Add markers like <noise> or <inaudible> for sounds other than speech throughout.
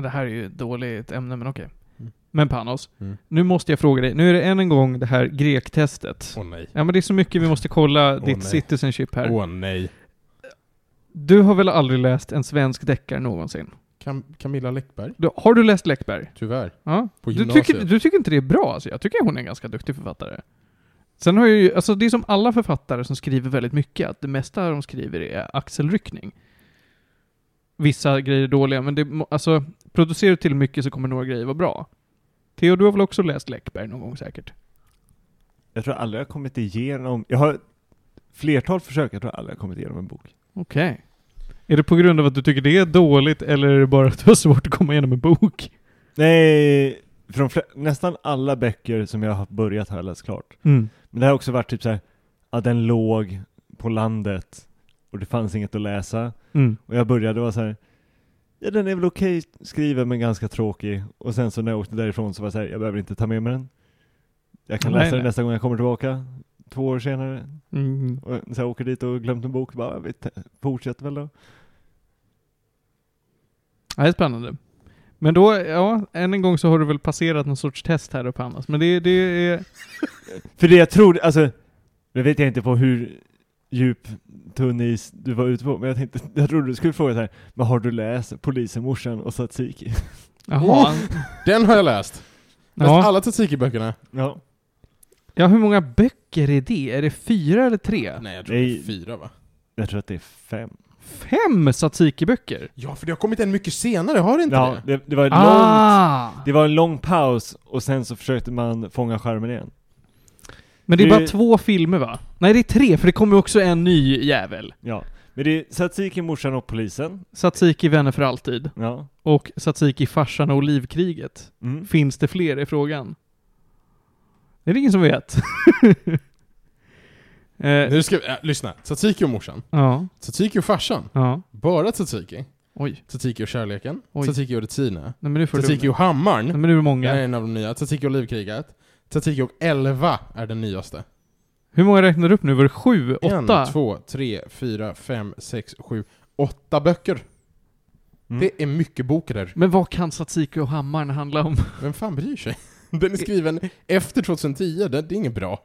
Det här är ju ett dåligt ämne, men okej. Mm. Men Panos, Mm. nu måste jag fråga dig. Nu är det än en gång det här grektestet. Åh nej. Ja men det är så mycket vi måste kolla Åh, ditt nej. citizenship här. Åh nej. Du har väl aldrig läst en svensk deckare någonsin? Cam Camilla Läckberg? Du, har du läst Läckberg? Tyvärr. Ja. På Du gymnasiet. tycker, du tycker inte det är bra alltså? Jag tycker hon är en ganska duktig författare. Sen har jag ju, alltså det är som alla författare som skriver väldigt mycket, att det mesta de skriver är axelryckning. Vissa grejer är dåliga, men det, alltså, producerar du till mycket så kommer några grejer vara bra. Theo, du har väl också läst Läckberg någon gång säkert? Jag tror aldrig jag har kommit igenom, jag har flertal försök, jag tror aldrig jag har kommit igenom en bok. Okej. Är det på grund av att du tycker det är dåligt, eller är det bara att du har svårt att komma igenom en bok? Nej, från nästan alla böcker som jag har börjat har jag läst klart. Mm. Men det har också varit typ så här, att den låg på landet och det fanns inget att läsa. Mm. Och jag började vara så här. Ja den är väl okej skriven men ganska tråkig. Och sen så när jag åkte därifrån så var jag så här, jag behöver inte ta med mig den. Jag kan Nej, läsa den nej. nästa gång jag kommer tillbaka. Två år senare. Mm. Och så jag åker dit och glömt en bok. Bara, vi te- fortsätter väl då. Ja, det är spännande. Men då, ja, än en gång så har du väl passerat någon sorts test här uppe Hannas. Men det, det är... <laughs> För det jag tror, alltså, nu vet jag inte på hur djup tunn is du var ute på, men jag tänkte, <laughs> jag trodde du skulle fråga så här, men har du läst Polisen, morsan och Tsatsiki? Jaha. Den har jag läst. Läst Ja. alla Tsatsiki-böckerna. Ja. ja, hur många böcker är det? Är det fyra eller tre? Nej, jag tror det Nej. är fyra va? Jag tror att det är fem. Fem Tsatsiki-böcker? Ja, för det har kommit en mycket senare, har det inte Ja, det? det, det var långt, Ah! det var en lång paus och sen så försökte man fånga skärmen igen. Men det är bara två filmer va? Nej, det är tre, för det kommer också en ny jävel. Ja. Men det är Tsatsiki, morsan och polisen. Tsatsiki Vänner för alltid. Ja. Och Tsatsiki Farsan och Olivkriget. Mm. Finns det fler i frågan? Det är det ingen som vet. <laughs> eh, Nu ska vi, äh, lyssna. Tsatsiki och morsan. ja, Tsatsiki och farsan. ja. Bara Tsatsiki. Oj. Tsatsiki och kärleken. Oj. Tsatsiki och du... Tsatsiki och hammaren. Nej men nu är det många. är en av de nya. Tsatsiki och livkriget. Och 11 är den nyaste. Hur många räknar du upp nu? Var det sju? Åtta? En, två, tre, fyra, fem, sex, sju, åtta böcker. Mm. Det är mycket böcker. Men vad kan Tsatsiki och Hammaren handla om? <laughs> Vem fan bryr sig? <laughs> Den är skriven efter 2010, det, är inget bra.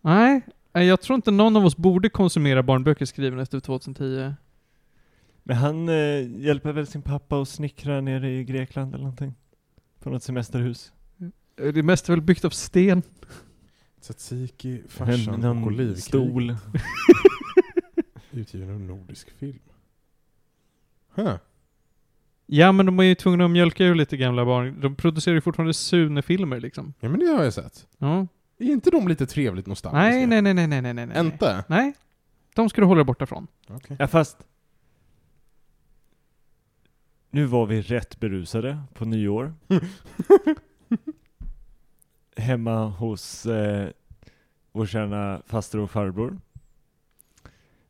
Nej, nej, jag tror inte någon av oss borde konsumera barnböcker skrivna efter 2010. Men han eh, hjälper väl sin pappa att snickra nere i Grekland eller någonting? På något semesterhus. Det mesta är väl byggt av sten? Tsatsiki, farsan och olivkrig. stol. <laughs> Utgiven av Nordisk film. Huh. Ja, men de är ju tvungna att mjölka ur lite gamla barn. De producerar ju fortfarande Sune-filmer liksom. Ja men det har jag sett. Ja. Är inte de lite trevligt nostalgiska? Nej, nej, nej, nej, nej, nej, nej. nej. Inte? Nej. De ska du hålla dig borta från. Okej. Ja fast Nu var vi rätt berusade på nyår <laughs> Hemma hos eh, vår kära faster och farbror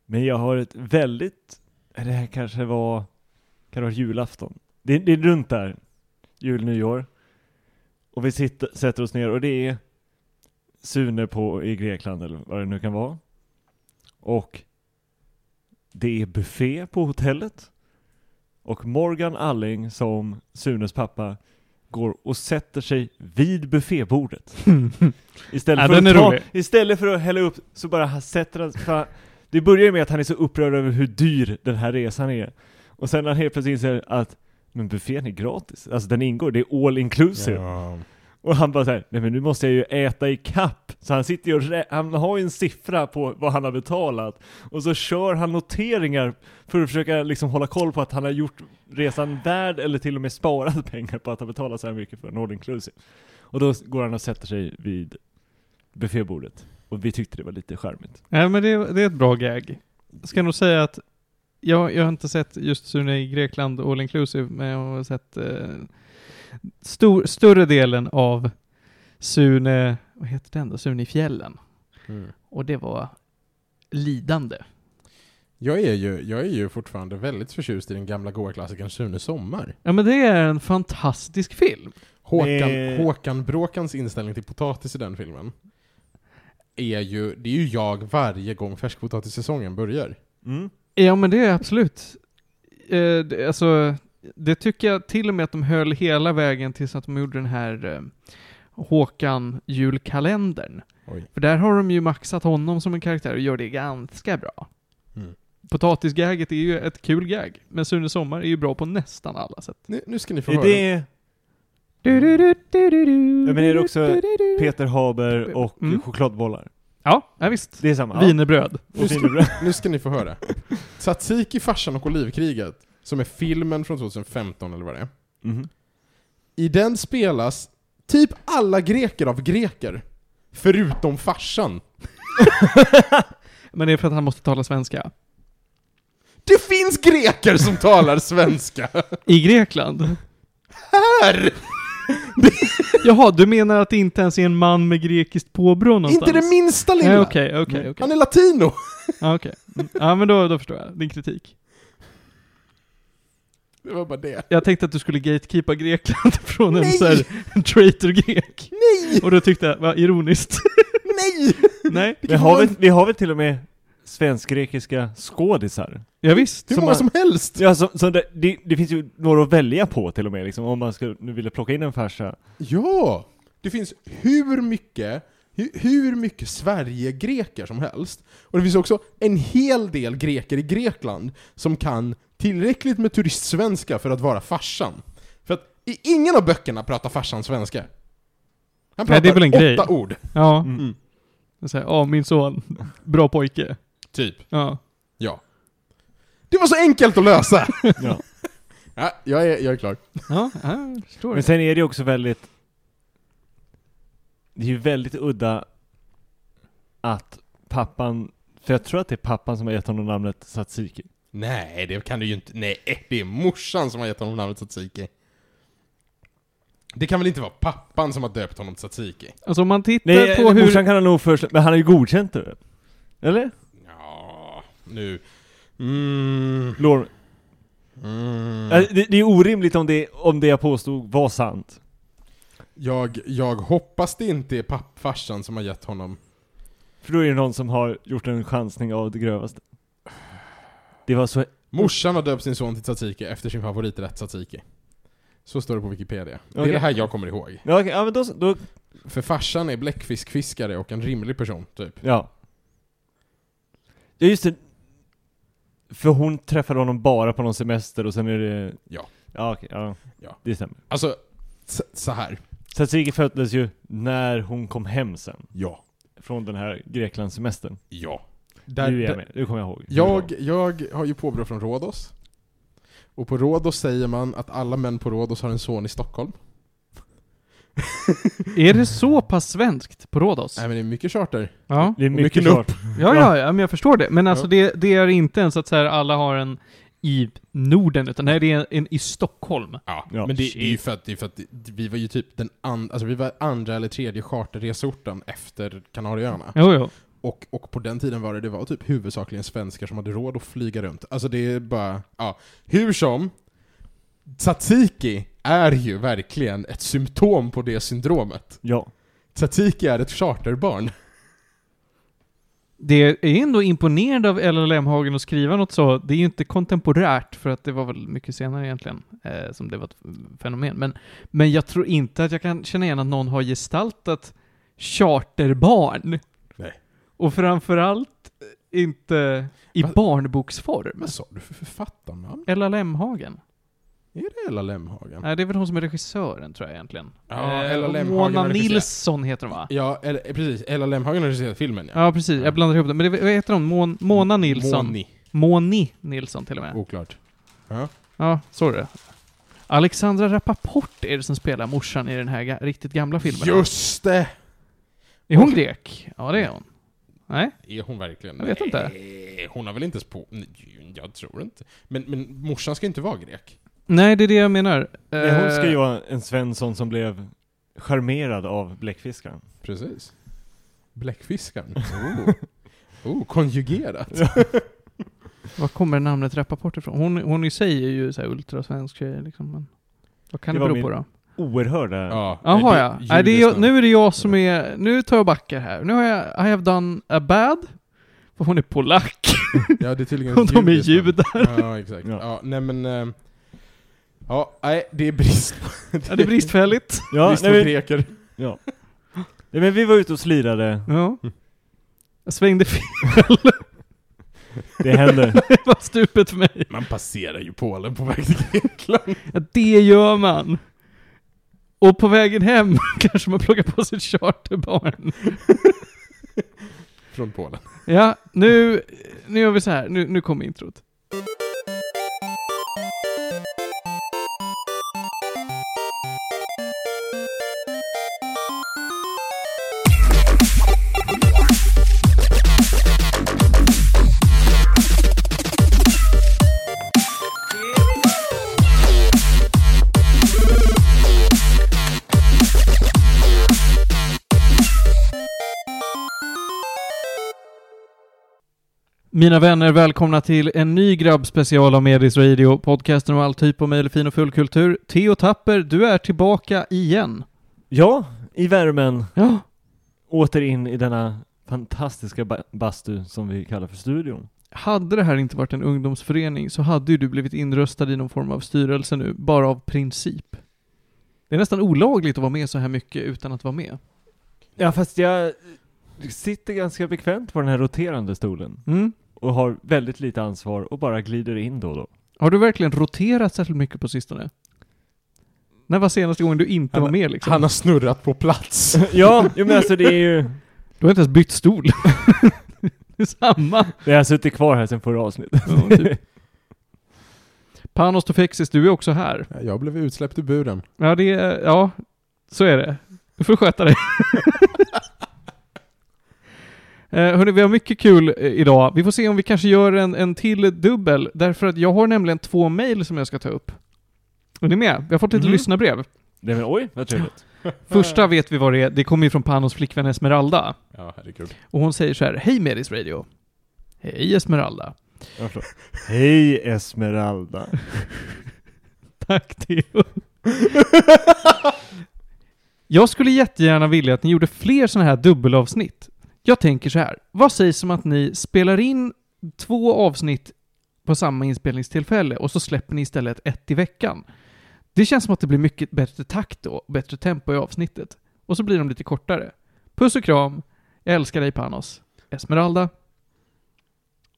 Men jag har ett väldigt eh, Det här kanske var Kan det vara julafton? Det, det är runt där Jul, nyår Och vi sitter, sätter oss ner och det är Sune på i Grekland eller vad det nu kan vara Och det är buffé på hotellet. Och Morgan Alling som Sunes pappa går och sätter sig vid buffébordet. <laughs> Istället, Ja, för att ta, rolig. istället för att hälla upp så bara sätter han, för han, Det börjar med att han är så upprörd över hur dyr den här resan är. Och sen när han helt plötsligt inser att men buffén är gratis, alltså den ingår, det är all inclusive. Ja. Och han bara såhär, nej men nu måste jag ju äta i kapp. Så han sitter ju och rä- han har ju en siffra på vad han har betalat. Och så kör han noteringar för att försöka liksom hålla koll på att han har gjort resan värd eller till och med sparat <laughs> pengar på att ha betalat så här mycket för en all inclusive. Och då går han och sätter sig vid buffébordet. Och vi tyckte det var lite charmigt. Nej, men det, det är ett bra gag. Jag ska nog säga att jag, jag har inte sett just Sune i Grekland all inclusive, men jag har sett eh, stor, större delen av Sune, vad heter den då? Sune i fjällen. Mm. Och det var lidande. Jag, är ju, jag är ju fortfarande väldigt förtjust i den gamla goa klassikern Sune Sommar. Ja men det är en fantastisk film. Håkan, Eh. Håkan Bråkans inställning till potatis i den filmen är ju, det är ju jag varje gång färskpotatissäsongen börjar. Mm. Ja men det är absolut. Eh, det, alltså, det tycker jag till och med att de höll hela vägen tills att de gjorde den här eh, Håkan julkalendern. Oj. För där har de ju maxat honom som en karaktär och gör det ganska bra. Mm. Potatisgaget är ju ett kul gag, men Sune Sommar är ju bra på nästan alla sätt. Nu, nu ska ni få Är höra. det Du, du, du, du, du, du, Ja, men är det också du, du, du. Peter Haber och Mm. chokladbollar? Ja, ja visst. Det är samma? Wienerbröd. Ja. Och wienerbröd. Nu ska ni få höra. Tzatziki, farsan och olivkriget, som är filmen från 2015 eller vad det är. Mhm. I den spelas typ alla greker av greker. Förutom farsan. <laughs> Men det är för att han måste tala svenska. Det finns greker som talar svenska! I Grekland? Här! <laughs> Jaha, du menar att det inte ens är en man med grekiskt påbrå någonstans? Inte det minsta lilla! Nej, Okej, okej, okej. Han är latino! Ja. Mm. Ja, men då, då förstår jag din kritik. Det var bara det. Jag tänkte att du skulle gatekeepa Grekland <laughs> från en Nej! sån här en traitor-grek. Nej! Och då tyckte jag, vad ironiskt. <laughs> Nej! Nej, Vi har, väl, vi har väl till och med svensk-grekiska skådisar? ja, visst. Hur Som många man- som helst! Ja, så, så det, det, det finns ju några att välja på till och med liksom, om man skulle nu vilja plocka in en farsa. Ja! Det finns hur mycket, hur, hur mycket Sverige-greker som helst. Och det finns också en hel del greker i Grekland som kan tillräckligt med turistsvenska för att vara farsan. För att i ingen av böckerna pratar farsan svenska. Han pratar Nej, det är väl en åtta grej. ord. Ja. Mm. Jag säger, ja, min son. <laughs> Bra pojke. Typ. Ja. Ja. Det var så enkelt att lösa! <laughs> Ja. ja, jag är, jag är klar. Ja, ja jag förstår. Men sen är det ju också väldigt Det är ju väldigt udda att pappan, för jag tror att det är pappan som har gett honom namnet Satsiki. Nej, det kan du ju inte. Nej, det är morsan som har gett honom namnet Tzatziki. Det kan väl inte vara pappan som har döpt honom Tzatziki? Alltså om man tittar Nej, på hur... morsan kan han nog först, men han har ju godkänt det. Eller? Ja, nu... Mm, Lår, mm. Äh, det, det är orimligt om det, om det jag påstod var sant. Jag, jag hoppas det inte är pappfarsan som har gett honom... För då är det någon som har gjort en chansning av det grövaste. Det var så... Morsan har döpt sin son till Tzatziki efter sin favoriträtt Tzatziki. Så står det på Wikipedia. Det är Okej. det här jag kommer ihåg. Ja, okej, ja men då, då... För farsan är bläckfiskfiskare och en rimlig person, typ. Ja. Ja just det. För hon träffade honom bara på någon semester och sen är det... Ja. Ja okej, ja. Ja. Det stämmer. Alltså, s- så här. Tzatziki föddes ju när hon kom hem sen. Ja. Från den här Greklandssemestern. Ja. Där, nu är jag med, det kommer jag ihåg. Jag, jag har ju påbrå från Rhodos. Och på Rhodos säger man att alla män på Rhodos har en son i Stockholm. <laughs> Är det så pass svenskt på Rhodos? Nej men det är mycket charter. Ja. Det är mycket, mycket klart. Ja, ja, ja, men jag förstår det. Men alltså Ja. det, det är inte ens att så här, alla har en i Norden, utan nej, det är en i Stockholm. Ja, Ja. men det, det är ju Shit. för att, det är för att vi var ju typ den and, alltså vi var andra eller tredje charterresorten efter Kanarieöarna. Jo, jo. Och, och på den tiden var det, det var typ huvudsakligen svenskar som hade råd att flyga runt. Alltså det är bara, ja. Hur som, Tzatziki är ju verkligen ett symptom på det syndromet. Ja. Tzatziki är ett charterbarn. Det är ändå imponerande av LLM Hagen att skriva något så. Det är ju inte kontemporärt, för att det var väl mycket senare egentligen, eh, som det var ett fenomen. Men, men jag tror inte att jag kan känna igen att någon har gestaltat charterbarn. Och framförallt eh, inte i Va- barnboksform. Vad sa du för författarnamn? LLM Hagen. Är det Ella Lemhagen? Nej, det är väl hon som är regissören, tror jag egentligen. Ja, eh, Ella Lemhagen Mona. Nilsson heter hon va? Ja, eller, eh, precis. Ella Lemhagen har regisserat filmen ja. Ja, precis. Jag blandar ihop det. Men det, vad heter hon? Mon, Mona Nilsson? Moni. Moni Nilsson till och med. Oklart. Ja. Ja, så är det. Alexandra Rappaport är det som spelar morsan i den här ga- riktigt gamla filmen. Just det! Är hon grek? Ja, det är hon. Nej? Är hon verkligen? Jag vet inte. Nej, Hon har väl inte på... Nej, Jag tror inte. Men, men morsan ska inte vara grek. Nej, det är det jag menar. Men hon ska Eh, ju vara en Svensson som blev charmerad av bläckfiskaren. Precis. Bläckfiskaren. <laughs> Oh. oh, konjugerat. <laughs> Var kommer namnet Rappaport ifrån? Hon, hon i sig är ju så här ultrasvensk tjej liksom, men... Vad kan Det det, bero min- på då? Oerhörda. Ja, Jaha ja. Nej, det är, judiska jag- nu är det jag som är... Nu tar jag backar här. Nu har jag... I have done a bad. För hon är polack. <laughs> Ja, det är tydligen Och de är judar. Ja, exakt. Ja. Ja. nej men... eh, Ja, nej, det är brist. <laughs> Ja, det är bristfälligt. <laughs> Ja, brist nej, på men, greker. ja. nej, men vi var ute och slirade. Ja. Jag svängde fel Det hände. Det var stupet för mig. Man passerar ju Polen på väg till Grekland. Ja, det gör man. Och på vägen hem <laughs> kanske man plockar på sig ett charterbarn. Från Polen. Ja, nu, nu gör vi så här. Nu, nu kommer introt. Mina vänner, välkomna till en ny grabbspecial av Medis Radio, podcasten om all typ av möjlig fin och full kultur. Theo Tapper, du är tillbaka igen. Ja, i värmen. Ja. Åter in i denna fantastiska ba- bastu som vi kallar för studion. Hade det här inte varit en ungdomsförening så hade ju du blivit inröstad i någon form av styrelse nu, bara av princip. Det är nästan olagligt att vara med så här mycket utan att vara med. Ja, fast jag sitter ganska bekvämt på den här roterande stolen. Mm. Och har väldigt lite ansvar och bara glider in då och då. Har du verkligen roterat särskilt mycket på sistone? När var senaste gången du inte Han- var med liksom? Han har snurrat på plats. <laughs> ja, men alltså det är ju... Du har inte ens bytt stol. <laughs> det är samma. Jag har suttit kvar här sedan förra avsnittet. Ja, typ. Panos Tofexis, du är också här. Jag blev utsläppt ur buren. Ja, det är, ja, så är det. Du får sköta dig. <laughs> eh, hörni, vi har mycket kul eh, idag. Vi får se om vi kanske gör en, en till dubbel, därför att jag har nämligen två mejl som jag ska ta upp. Är ni med? Vi har fått lite Mhm. lyssnarbrev. Nej men oj, vad trevligt. <laughs> Första vet vi vad det är, det kommer ju från Panos flickvän Esmeralda. Ja, herregud. Och hon säger så här, Hej Medis Radio. Hej Esmeralda. <laughs> Hej Esmeralda. <laughs> Tack Theo. Jag skulle jättegärna vilja att ni gjorde fler sådana här dubbelavsnitt. Jag tänker så här. Vad sägs om att ni spelar in två avsnitt på samma inspelningstillfälle och så släpper ni istället ett i veckan? Det känns som att det blir mycket bättre takt då, och bättre tempo i avsnittet. Och så blir de lite kortare. Puss och kram. Jag älskar dig Panos. Esmeralda.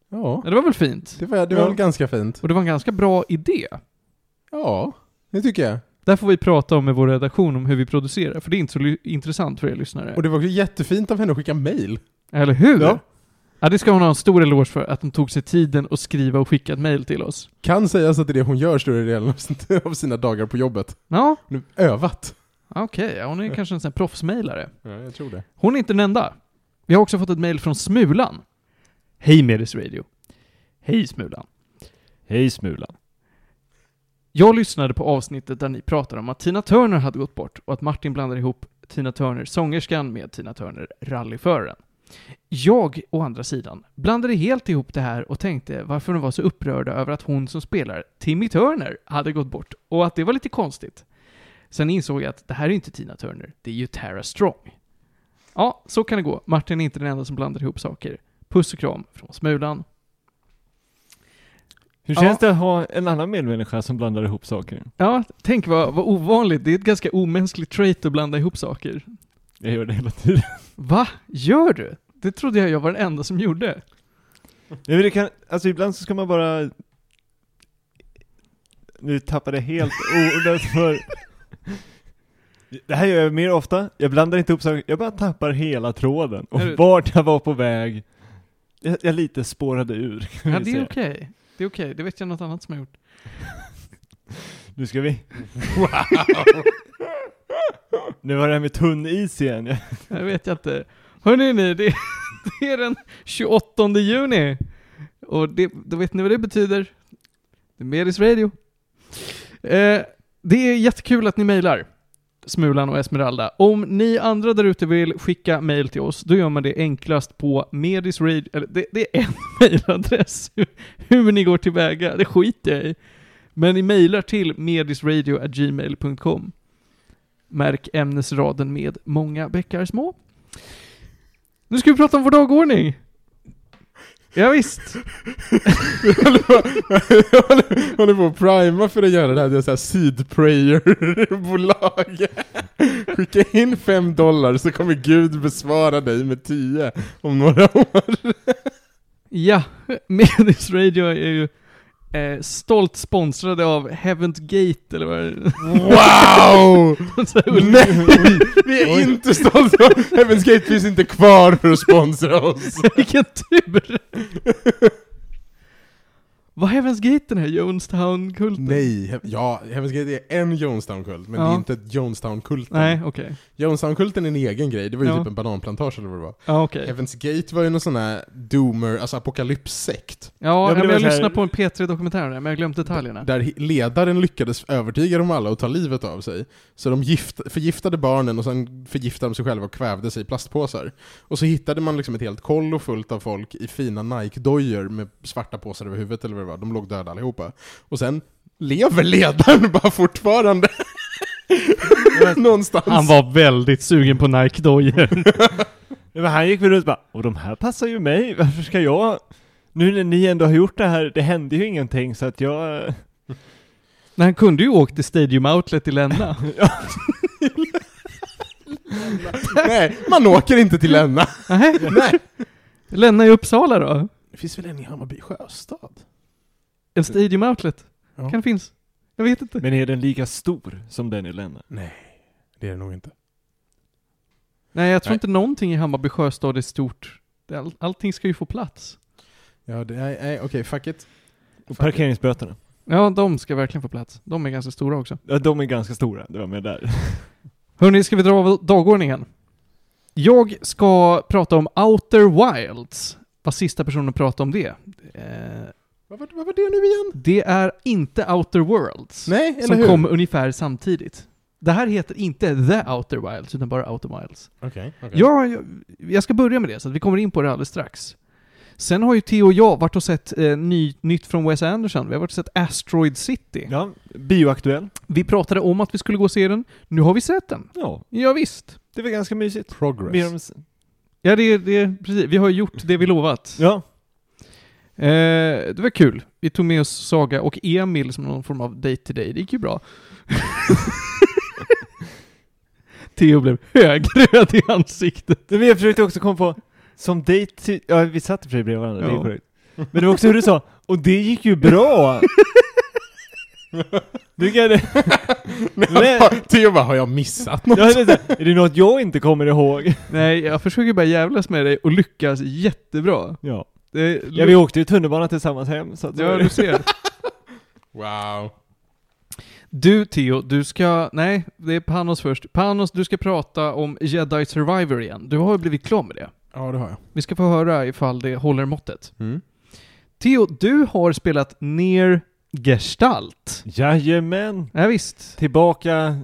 Ja, Ja, det var väl fint? det var, det var Ja. väl ganska fint. Och det var en ganska bra idé. Ja, det tycker jag. Där får vi prata om med vår redaktion om hur vi producerar, för det är inte så intressant för er lyssnare. Och det var också jättefint av henne att skicka mail. Eller hur? Ja. Ja. det ska hon ha en stor eloge för, att hon tog sig tiden att skriva och skicka ett mail till oss. Kan sägas att det är det hon gör större delen av sin- <laughs> av sina dagar på jobbet. Ja, Hon har övat. okej. Ja, hon är kanske en sån här proffsmailare. Ja, jag tror det. Hon är inte den enda. Vi har också fått ett mail från Smulan. Hej Medis Radio. Hej Smulan. Hej Smulan. Jag lyssnade på avsnittet där ni pratade om att Tina Turner hade gått bort och att Martin blandade ihop Tina Turner, sångerskan, med Tina Turner, rallyföraren. Jag, å andra sidan, blandade helt ihop det här och tänkte varför de var så upprörda över att hon som spelar Timmy Turner hade gått bort och att det var lite konstigt. Sen insåg jag att det här är inte Tina Turner, det är ju Tara Strong. Ja, så kan det gå. Martin är inte den enda som blandar ihop saker. Puss och kram från Smulan. Hur Ja. känns det att ha en annan medmänniska som blandar ihop saker? Ja, tänk vad, vad ovanligt. Det är ett ganska omänskligt trait att blanda ihop saker. Jag gör det hela tiden. Va? Gör du? Det trodde jag jag var den enda som gjorde. Men det kan, alltså ibland så ska man bara... Nu tappade jag helt ordet för... Det här gör jag mer ofta, jag blandar inte ihop saker, jag bara tappar hela tråden. Och vart jag var på väg, jag, jag lite spårade ur. kan Ja, det är okej. Det är okej. Det vet jag något annat som har gjort. <laughs> Nu ska vi... Nu var det här med tunn is igen. Jag- vet jag inte. Hörrni ni, det, det är den 28 juni. Och det, då vet ni vad det betyder. Det är Medis Radio. Eh, det är jättekul att ni mejlar. Smulan och Esmeralda. Om ni andra där ute vill skicka mail till oss, då gör man det enklast på medisradio, eller det, det är en <laughs> mailadress. Hur, hur ni går tillväga, det skiter jag i. Men ni mailar till medisradio.gmail.com. Märk ämnesraden med många bäckar små. Nu ska vi prata om vår dagordning. Ja, visst. Jag <laughs> håller på- att prima för att göra det här, det är så här seed prayer-bolag. <laughs> Skicka in fem dollar så kommer Gud besvara dig med tio om några år. Ja, Medis Radio är ju eh, stolt sponsrade av Heaven's Gate, eller vad det? Wow! <laughs> Nej! Vi är inte stolta! Heaven's Gate finns inte kvar för att sponsra oss. Vilken tur! Var Heaven's Gate den här Jonestown-kulten? Nej, he- ja, Heaven's Gate är en Jonestown-kult, men det Ja. är inte Jonestown-kulten. Nej, okej. Jonestown-kulten är en egen grej, det var ju Ja. typ en bananplantage eller vad det var. Ja, okej. Heaven's Gate var ju någon sån här doomer, alltså apokalypssekt. Ja, Ja, ja, men det jag här- lyssnade på en P3-dokumentär där, men jag har glömt detaljerna. Där ledaren lyckades övertyga dem alla att ta livet av sig. Så de gift, förgiftade barnen och sen förgiftade de sig själva och kvävde sig i plastpåsar. Och så hittade man liksom ett helt kollo fullt av folk i fina Nike-dojor med svarta påsar över huvudet eller vad det var. De låg döda allihopa. Och sen lever ledaren <laughs> bara fortfarande. <laughs> Någonstans. Han var väldigt sugen på Nike-dojor. <laughs> Men han gick väl runt och bara, och de här passar ju mig, varför ska jag? Nu när ni ändå har gjort det här, det hände ju ingenting så att jag... Men han kunde ju åkt till Stadium Outlet i Länna. Nej, man åker inte till Länna. Nej, Nej. Länna i Uppsala då? Det finns väl en i Hammarby sjöstad? En Stadium Outlet? Ja. Kan det finnas? Jag vet inte. Men är den lika stor som den i Länna? Nej, det är det nog inte. Nej, jag tror Nej. inte någonting i Hammarby sjöstad är stort. All, allting ska ju få plats. Ja, det, nej, nej okej, fuck it. Och parkeringsböterna? Ja, de ska verkligen få plats. De är ganska stora också. Ja, de är ganska stora, det var med där. <laughs> Hörni, ska vi dra av dagordningen? Jag ska prata om Outer Wilds. Var sista personen prata om det. Vad var, vad var det nu igen? det är inte Outer Worlds. Nej, eller som hur? kom ungefär samtidigt. Det här heter inte The Outer Wilds, utan bara Outer Wilds. Okej, okej. Ja, jag, jag ska börja med det, så att vi kommer in på det alldeles strax. Sen har ju Theo och jag varit och sett eh, ny, nytt från Wes Anderson. Vi har varit och sett Asteroid City. Ja, bioaktuell. Vi pratade om att vi skulle gå och se den. Nu har vi sett den. Ja, Ja, visst. det var ganska mysigt. Progress. Ja, det, det, precis. Vi har gjort det vi lovat. Ja, Eh, det var kul. Vi tog med oss Saga och Emil som någon form av date to day. Det gick ju bra. <laughs> Theo blev högröd i ansiktet. men jag försökte också komma på, som dejt till- ja vi satt i och för sig bredvid varandra, det är Ja. korrekt. Men det var också hur du sa, och det gick ju bra! <laughs> Du kan <laughs> Men- Theo bara, har jag missat något? ja, det är, så här, är det något jag inte kommer ihåg? Nej, jag försöker bara jävlas med dig och lyckas jättebra. Ja. Det, Ja, vi åkte ju tunnelbana tillsammans hem, så att Ja, du ser. <laughs> Wow. Du Theo, du ska, nej, det är Panos först. Panos, du ska prata om Jedi Survivor igen. Du har ju blivit klar med det. Ja, det har jag. Vi ska få höra ifall det håller måttet. Mm. Theo, du har spelat ner Gestalt. Jajamän! Ja, visst. Tillbaka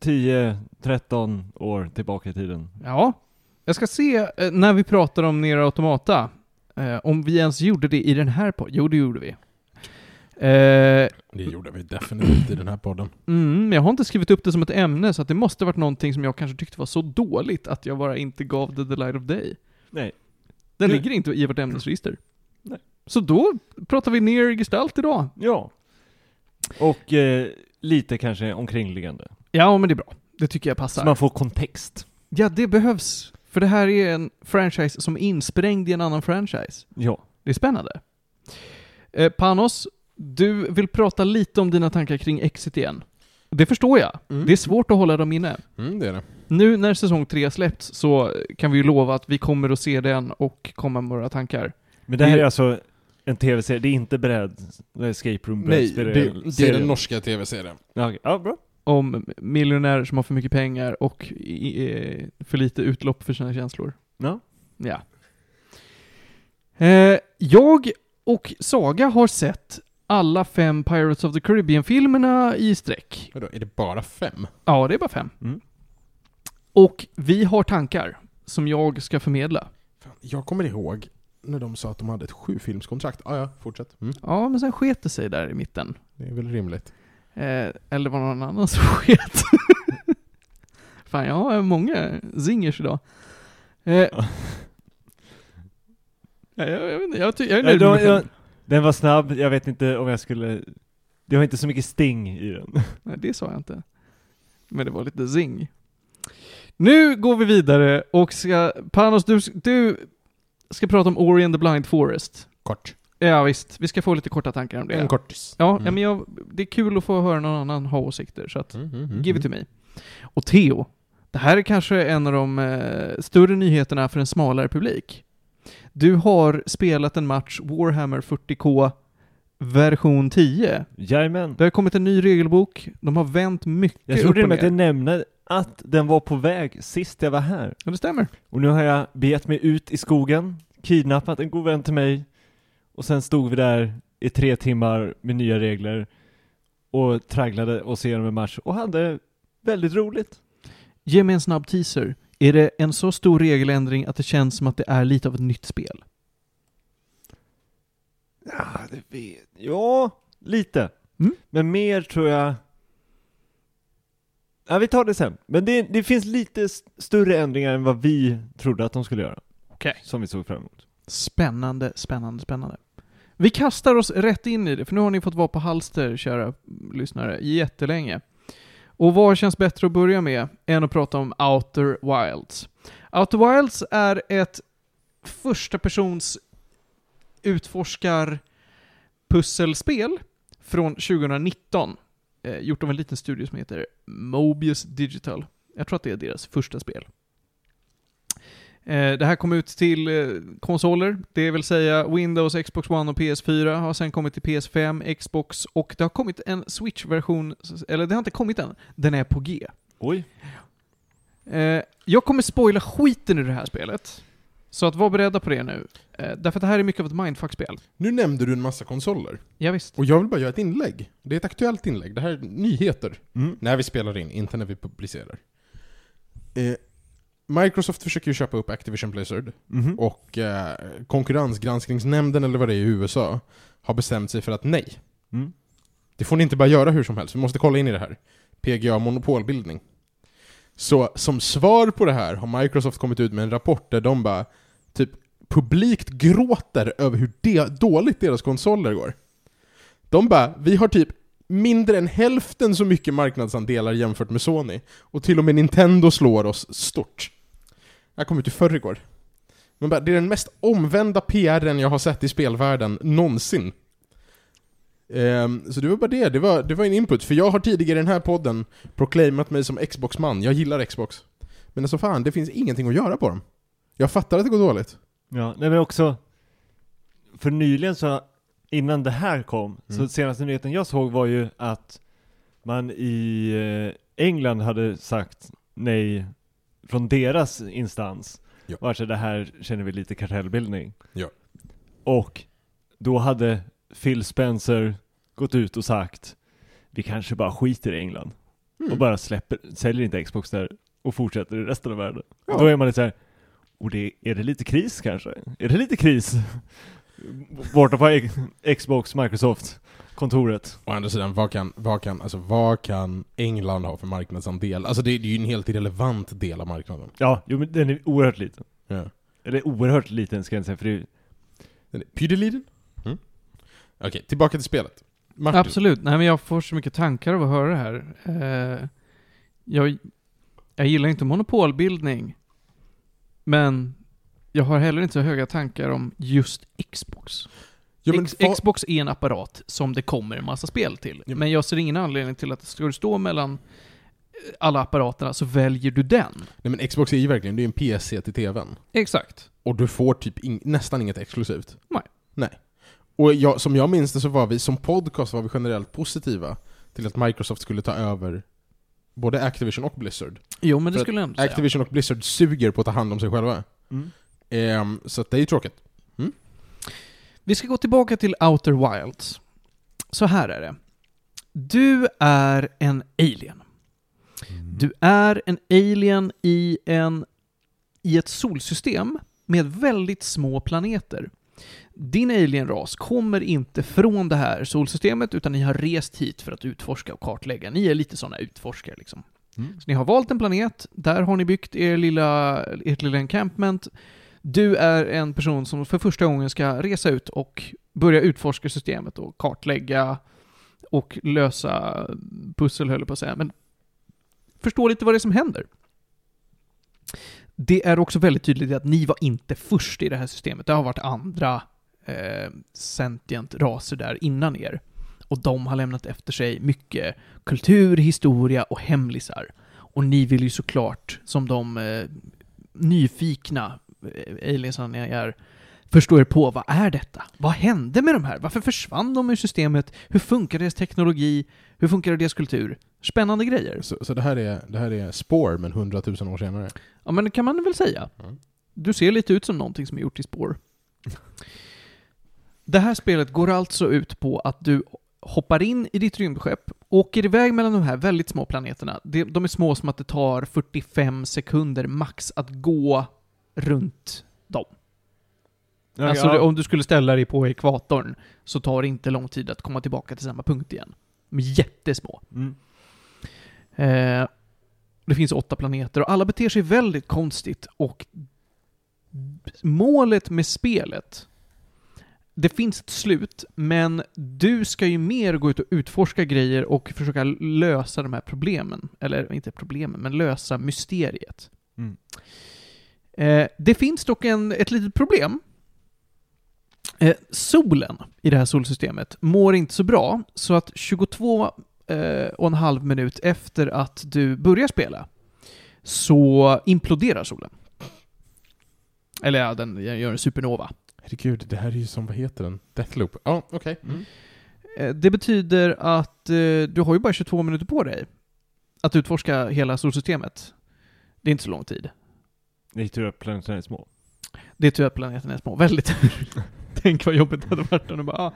10-13 år tillbaka i tiden. Ja. Jag ska se eh, när vi pratar om Nier Automata, eh, om vi ens gjorde det i den här podden. Jo, det gjorde vi. Eh, Det gjorde vi definitivt i den här podden. mm, men jag har inte skrivit upp det som ett ämne, så att det måste varit någonting som jag kanske tyckte var så dåligt att jag bara inte gav det the light of day. Nej. Den Du- ligger inte i vårt ämnesregister. Nej. Så då pratar vi ner Gestalt idag. Ja. Och eh, lite kanske omkringliggande. Ja, men det är bra. Det tycker jag Så passar. man får kontext. Ja, det behövs. För det här är en franchise som är insprängd i en annan franchise. Ja. Det är spännande. Eh, Panos, du vill prata lite om dina tankar kring Exit igen. Det förstår jag. Mm. Det är svårt att hålla dem inne. Mm, det är det. Nu när säsong 3 släppts så kan vi ju lova att vi kommer att se den och komma med våra tankar. Men det här Det- är alltså en tv-serie, det är inte beredd, escape room Nej, det, det är serien. den norska tv-serien. Ja, okej. ja, bra. Om miljonärer som har för mycket pengar och i, eh, för lite utlopp för sina känslor. Ja. Ja. Eh, jag och Saga har sett alla fem Pirates of the Caribbean-filmerna i sträck. Vadå, är det bara fem? Ja, det är bara fem. Mm. Och vi har tankar som jag ska förmedla. Jag kommer ihåg när de sa att de hade ett sjufilmskontrakt. Ah, ja, fortsätt. Mm. Ja, men sen sket det sig där i mitten. Det är väl rimligt. Eh, eller var det någon annan som <laughs> sket? <laughs> Fan, jag har många zingers idag. Eh, Ja, jag, jag, vet inte, jag, ty- jag är Ja, nöjd med de- jag- Den var snabb, jag vet inte om jag skulle... Det var inte så mycket sting i den. <laughs> Nej, det sa jag inte. Men det var lite zing. Nu går vi vidare och ska... Panos, du, du ska prata om Ori and the Blind Forest. Kort. Ja visst, vi ska få lite korta tankar om det. En kortis. Ja, Mm. ja, men jag, det är kul att få höra någon annan ha åsikter, så att Mm, mm, mm, give it to me. Och Theo, det här är kanske en av de eh, större nyheterna för en smalare publik. Du har spelat en match Warhammer 40K version 10. Jajamän. Det har kommit en ny regelbok, de har vänt mycket Jag trodde upp och med att jag nämnde att den var på väg sist jag var här. Ja, det stämmer. Och nu har jag begett mig ut i skogen, kidnappat en god vän till mig och sen stod vi där i tre timmar med nya regler och tragglade oss igenom en match och hade väldigt roligt. Ge mig en snabb teaser. Är det en så stor regeländring att det känns som att det är lite av ett nytt spel? Ja, det vet Ja, lite. Mm. Men mer tror jag... Ja, vi tar det sen. Men det, det finns lite större ändringar än vad vi trodde att de skulle göra. Okej. Som vi såg fram emot. Spännande, spännande, spännande. Vi kastar oss rätt in i det, för nu har ni fått vara på halster, kära lyssnare, jättelänge. Och vad känns bättre att börja med än att prata om Outer Wilds? Outer Wilds är ett första persons utforskar pusselspel från 2019. Eh, gjort av en liten studio som heter Mobius Digital. Jag tror att det är deras första spel. Eh, det här kom ut till eh, konsoler, det vill säga Windows, Xbox One och PS4, har sen kommit till PS5, Xbox och det har kommit en Switch-version, eller det har inte kommit än, den är på G. Oj. Eh, jag kommer spoila skiten ur det här spelet. Så att var beredda på det nu. Därför att det här är mycket av ett mindfuck-spel. Nu nämnde du en massa konsoler. Ja, visst. Och jag vill bara göra ett inlägg. Det är ett aktuellt inlägg. Det här är nyheter. Mm. När vi spelar in, inte när vi publicerar. Eh, Microsoft försöker ju köpa upp Activision Blizzard. Mhm. Och eh, konkurrensgranskningsnämnden, eller vad det är i USA, har bestämt sig för att nej. Mm. Det får ni inte bara göra hur som helst, vi måste kolla in i det här. PGA monopolbildning. Så som svar på det här har Microsoft kommit ut med en rapport där de bara typ publikt gråter över hur de, dåligt deras konsoler går. De bara, vi har typ mindre än hälften så mycket marknadsandelar jämfört med Sony. Och till och med Nintendo slår oss stort. Jag kom ut i förrgår. Men bara, det är den mest omvända PRen jag har sett i spelvärlden någonsin. Ehm, så det var bara det, det var, det var en input. För jag har tidigare i den här podden proklamat mig som Xbox-man. Jag gillar Xbox. Men alltså fan, det finns ingenting att göra på dem. Jag fattar att det går dåligt. Ja, nej men också, för nyligen så, innan det här kom, så Mm. senaste nyheten jag såg var ju att man i eh, England hade sagt nej från deras instans. Ja. Sig det här känner vi lite kartellbildning. Ja. Och då hade Phil Spencer gått ut och sagt vi kanske bara skiter i England Mm. och bara släpper, säljer inte Xbox där och fortsätter i resten av världen. Ja. Då är man lite såhär, och det, är det lite kris kanske? Är det lite kris? Borta på Xbox, Microsoft, kontoret. Å andra sidan, vad kan, vad, kan, alltså, vad kan England ha för marknadsandel? Alltså det, det är ju en helt irrelevant del av marknaden. Ja, jo men den är oerhört liten. Ja. Eller oerhört liten ska jag inte säga, för det är, Den är pytteliten. Mm. Okej, tillbaka till spelet. Martin. Absolut. Nej, men jag får så mycket tankar av att höra det här. Eh, jag, jag gillar inte monopolbildning. Men jag har heller inte så höga tankar om just Xbox. Men X, Xbox är en apparat som det kommer en massa spel till. Ja. Men jag ser ingen anledning till att ska du stå mellan eh, alla apparaterna så väljer du den. Nej men Xbox är ju verkligen, det är en PC till TVn. Exakt. Och du får typ in, nästan inget exklusivt. Nej. Nej. Och jag, som jag minns det så var vi, som podcast var vi generellt positiva till att Microsoft skulle ta över både Activision och Blizzard. Jo, men det För att skulle jag ändå säga. Activision och Blizzard suger på att ta hand om sig själva. mm. Ehm, så att det är ju tråkigt. Vi ska gå tillbaka till Outer Wilds. Så här är det. Du är en alien. Du är en alien i, en, i ett solsystem med väldigt små planeter. Din alienras kommer inte från det här solsystemet, utan ni har rest hit för att utforska och kartlägga. Ni är lite sådana utforskare liksom. Mm. Så ni har valt en planet, där har ni byggt er lilla, ert lilla encampment. Du är en person som för första gången ska resa ut och börja utforska systemet och kartlägga och lösa pussel, höll jag på att säga, men förstå lite vad det är som händer. Det är också väldigt tydligt att ni var inte först i det här systemet. Det har varit andra eh, sentient raser där innan er. Och de har lämnat efter sig mycket kultur, historia och hemlisar. Och ni vill ju såklart, som de eh, nyfikna ni är, förstå er på vad är detta? Vad hände med de här? Varför försvann de ur systemet? Hur funkar deras teknologi? Hur funkar deras kultur? Spännande grejer. Så, så det, här är, det här är spår, men hundratusen år senare? Ja, men det kan man väl säga. Mm. Du ser lite ut som någonting som är gjort i spår. <laughs> Det här spelet går alltså ut på att du hoppar in i ditt rymdskepp, åker iväg mellan de här väldigt små planeterna. De de är små som att det tar 45 sekunder max att gå runt dem. Ja, alltså ja. om du skulle ställa dig på ekvatorn så tar det inte lång tid att komma tillbaka till samma punkt igen. De är jättesmå. Mm. Eh, det finns åtta planeter och alla beter sig väldigt konstigt och målet med spelet det finns ett slut, men du ska ju mer gå ut och utforska grejer och försöka lösa de här problemen. Eller inte problemen, men lösa mysteriet. Mm. Eh, det finns dock en, ett litet problem. Eh, solen i det här solsystemet mår inte så bra, så att 22 eh, och en halv minut efter att du börjar spela så imploderar solen. Eller ja, den gör en supernova. Herregud, det här är ju som, vad heter den? Deathloop? Ja, okej. Mm. Eh, Det betyder att eh, du har ju bara 22 minuter på dig att utforska hela solsystemet. Det är inte så lång tid. Det är tur att planeterna är små. Det är tur att planeterna är små. Väldigt <laughs> Tänk vad jobbigt det hade varit om du bara, ah,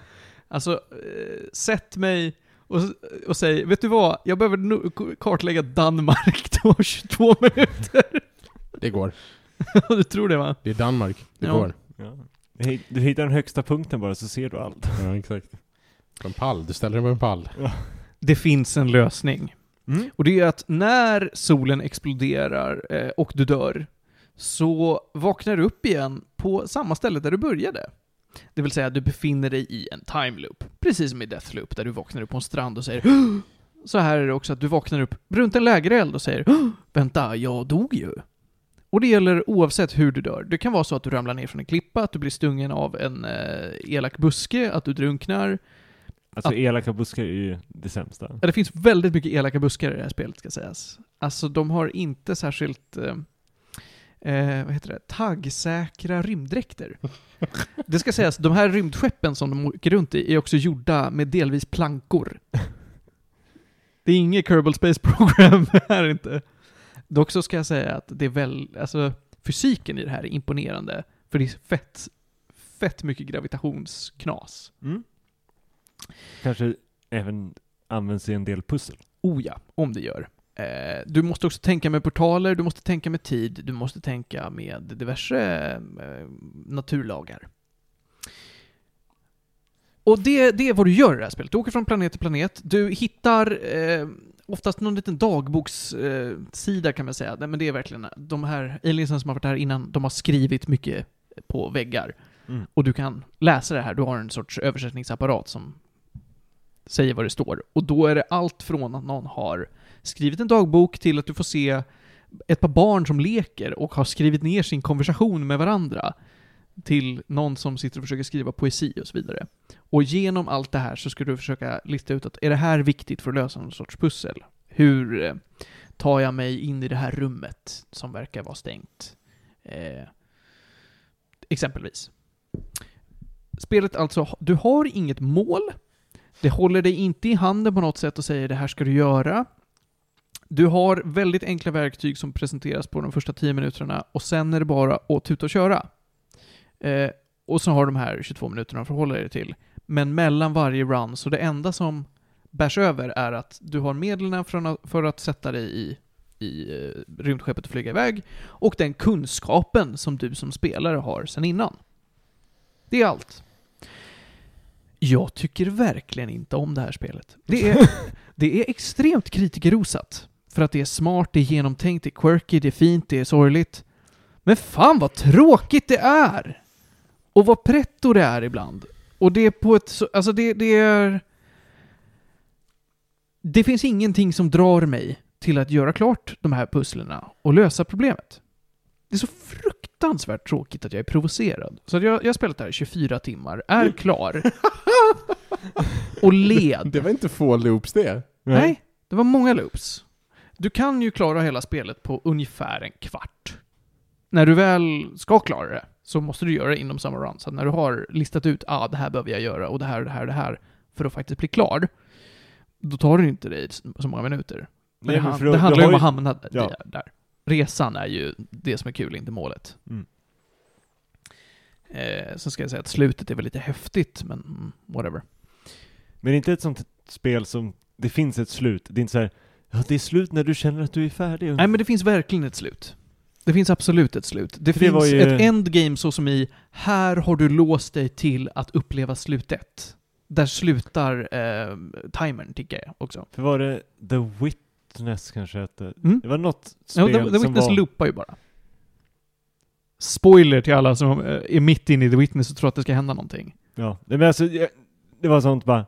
alltså, eh, sätt mig och, och säg, vet du vad? Jag behöver no- kartlägga Danmark, det var 22 minuter. Det går. <laughs> du tror det va? Det är Danmark. Det Ja. går. Ja. Du hit- Du hittar den högsta punkten bara så ser du allt. Ja, exakt. På en pall. Du ställer dig på en pall. Det finns en lösning. Mm. Och det är att när solen exploderar eh, och du dör, så vaknar du upp igen på samma ställe där du började. Det vill säga, du befinner dig i en time loop. Precis som i Deathloop, där du vaknar upp på en strand och säger "Åh!" Så här är det också att du vaknar upp runt en lägereld och säger "Åh, Vänta, jag dog ju. Och det gäller oavsett hur du dör. Det kan vara så att du ramlar ner från en klippa, att du blir stungen av en eh, elak buske, att du drunknar. Alltså Att- elaka buskar är ju det sämsta. Ja, det finns väldigt mycket elaka buskar i det här spelet, ska sägas. Alltså, de har inte särskilt, eh, eh, vad heter det, taggsäkra rymddräkter. Det ska sägas, de här rymdskeppen som de åker runt i är också gjorda med delvis plankor. Det är inget Kerbal Space Program här inte. Dock så ska jag säga att det är väl, alltså fysiken i det här är imponerande. För det är fett, fett mycket gravitationsknas. Mm. Kanske även används i en del pussel. Oh ja, om det gör. Eh, du måste också tänka med portaler, du måste tänka med tid, du måste tänka med diverse eh, naturlagar. Och det, det är vad du gör i det här spelet. Du åker från planet till planet, du hittar eh, oftast någon liten dagbokssida eh, kan man säga. Nej, men det är verkligen de här aliensen som har varit här innan, de har skrivit mycket på väggar. Mm. Och du kan läsa det här, du har en sorts översättningsapparat som säger vad det står. Och då är det allt från att någon har skrivit en dagbok till att du får se ett par barn som leker och har skrivit ner sin konversation med varandra till någon som sitter och försöker skriva poesi och så vidare. Och genom allt det här så ska du försöka lista ut att är det här viktigt för att lösa någon sorts pussel? Hur eh, tar jag mig in i det här rummet som verkar vara stängt? Eh, exempelvis. Spelet alltså, du har inget mål. Det håller dig inte i handen på något sätt och säger det här ska du göra. Du har väldigt enkla verktyg som presenteras på de första 10 minuterna och sen är det bara att tuta och köra. Eh, och så har de här 22 minuterna att förhålla dig till. Men mellan varje run, så det enda som bärs över är att du har medlen för att, sätta dig i, i eh, rymdskeppet och flyga iväg och den kunskapen som du som spelare har sen innan. Det är allt. Jag tycker verkligen inte om det här spelet. Det är, <laughs> det är extremt kritikerrosat. För att det är smart, det är genomtänkt, det är quirky, det är fint, det är sorgligt. Men fan vad tråkigt det är! Och vad pretto det är ibland. Och det är på ett så, alltså det, det är... Det finns ingenting som drar mig till att göra klart de här pusslerna och lösa problemet. Det är så fruktansvärt tråkigt att jag är provocerad. Så jag, jag har spelat det här i 24 timmar, är klar. <laughs> och led. Det var inte få loops det. Nej, det var många loops. Du kan ju klara hela spelet på ungefär en kvart. När du väl ska klara det, så måste du göra det inom samma run. Så när du har listat ut, ah, det här behöver jag göra, och det här, och det här, och det här, för att faktiskt bli klar, då tar det inte dig så många minuter. Men Nej, det, han- det handlar ju om att hamna. Ja. där. Resan är ju det som är kul, inte målet. Mm. Eh, så ska jag säga att slutet är väl lite häftigt, men mm, whatever. Men det är inte ett sånt spel som, det finns ett slut. Det är inte så här, ja det är slut när du känner att du är färdig. Nej men det finns verkligen ett slut. Det finns absolut ett slut. Det det finns ju- ett endgame så som i, här har du låst dig till att uppleva slutet. Där slutar eh, timern, tycker jag också. För var det The Witness kanske hette? Mm. Det var något Ja, spel The, The som Witness var... loopar ju bara. Spoiler till alla som eh, är mitt inne i The Witness och tror att det ska hända någonting. Ja, men alltså, det var sånt bara,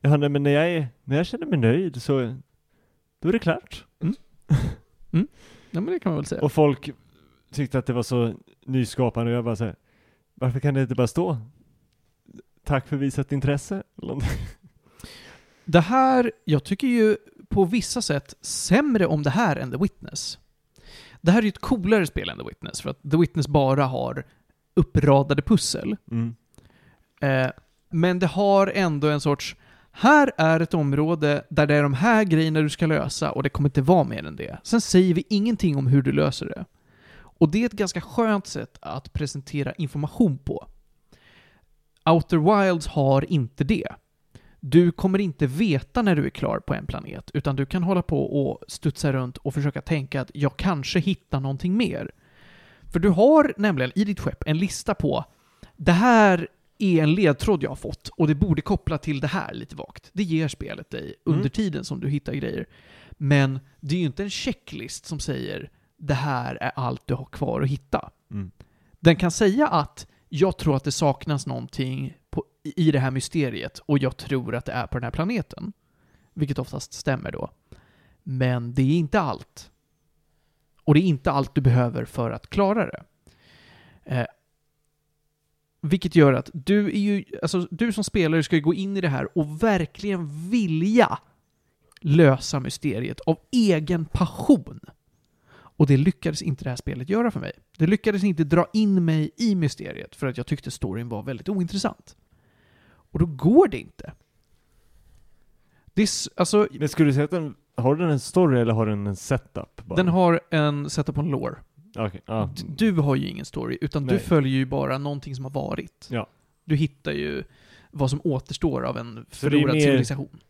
ja, men när jag, är, när jag känner mig nöjd så, då är det klart. Ja men det kan man väl säga. Och folk tyckte att det var så nyskapande och jag bara såhär, varför kan det inte bara stå Tack för visat intresse? Det här, jag tycker ju på vissa sätt sämre om det här än The Witness. Det här är ju ett coolare spel än The Witness, för att The Witness bara har uppradade pussel. Mm. Eh, men det har ändå en sorts, här är ett område där det är de här grejerna du ska lösa och det kommer inte vara mer än det. Sen säger vi ingenting om hur du löser det. Och det är ett ganska skönt sätt att presentera information på. Outer Wilds har inte det. Du kommer inte veta när du är klar på en planet, utan du kan hålla på och studsa runt och försöka tänka att jag kanske hittar någonting mer. För du har nämligen i ditt skepp en lista på det här är en ledtråd jag har fått och det borde koppla till det här lite vagt. Det ger spelet dig under Mm. tiden som du hittar grejer. Men det är ju inte en checklist som säger det här är allt du har kvar att hitta. Mm. Den kan säga att jag tror att det saknas någonting på, i det här mysteriet och jag tror att det är på den här planeten. Vilket oftast stämmer då. Men det är inte allt. Och det är inte allt du behöver för att klara det. Eh, vilket gör att du är ju, alltså du som spelare ska ju gå in i det här och verkligen vilja lösa mysteriet av egen passion. Och det lyckades inte det här spelet göra för mig. Det lyckades inte dra in mig i mysteriet för att jag tyckte storyn var väldigt ointressant. Och då går det inte. Det är, alltså, Men skulle du säga att den, har den en story eller har den en setup? Bara? den har en setup on lore. Ja. D- Du har ju ingen story, utan du Nej. följer ju bara någonting som har varit. Ja. Du hittar ju vad som återstår av en Så förlorad civilisation.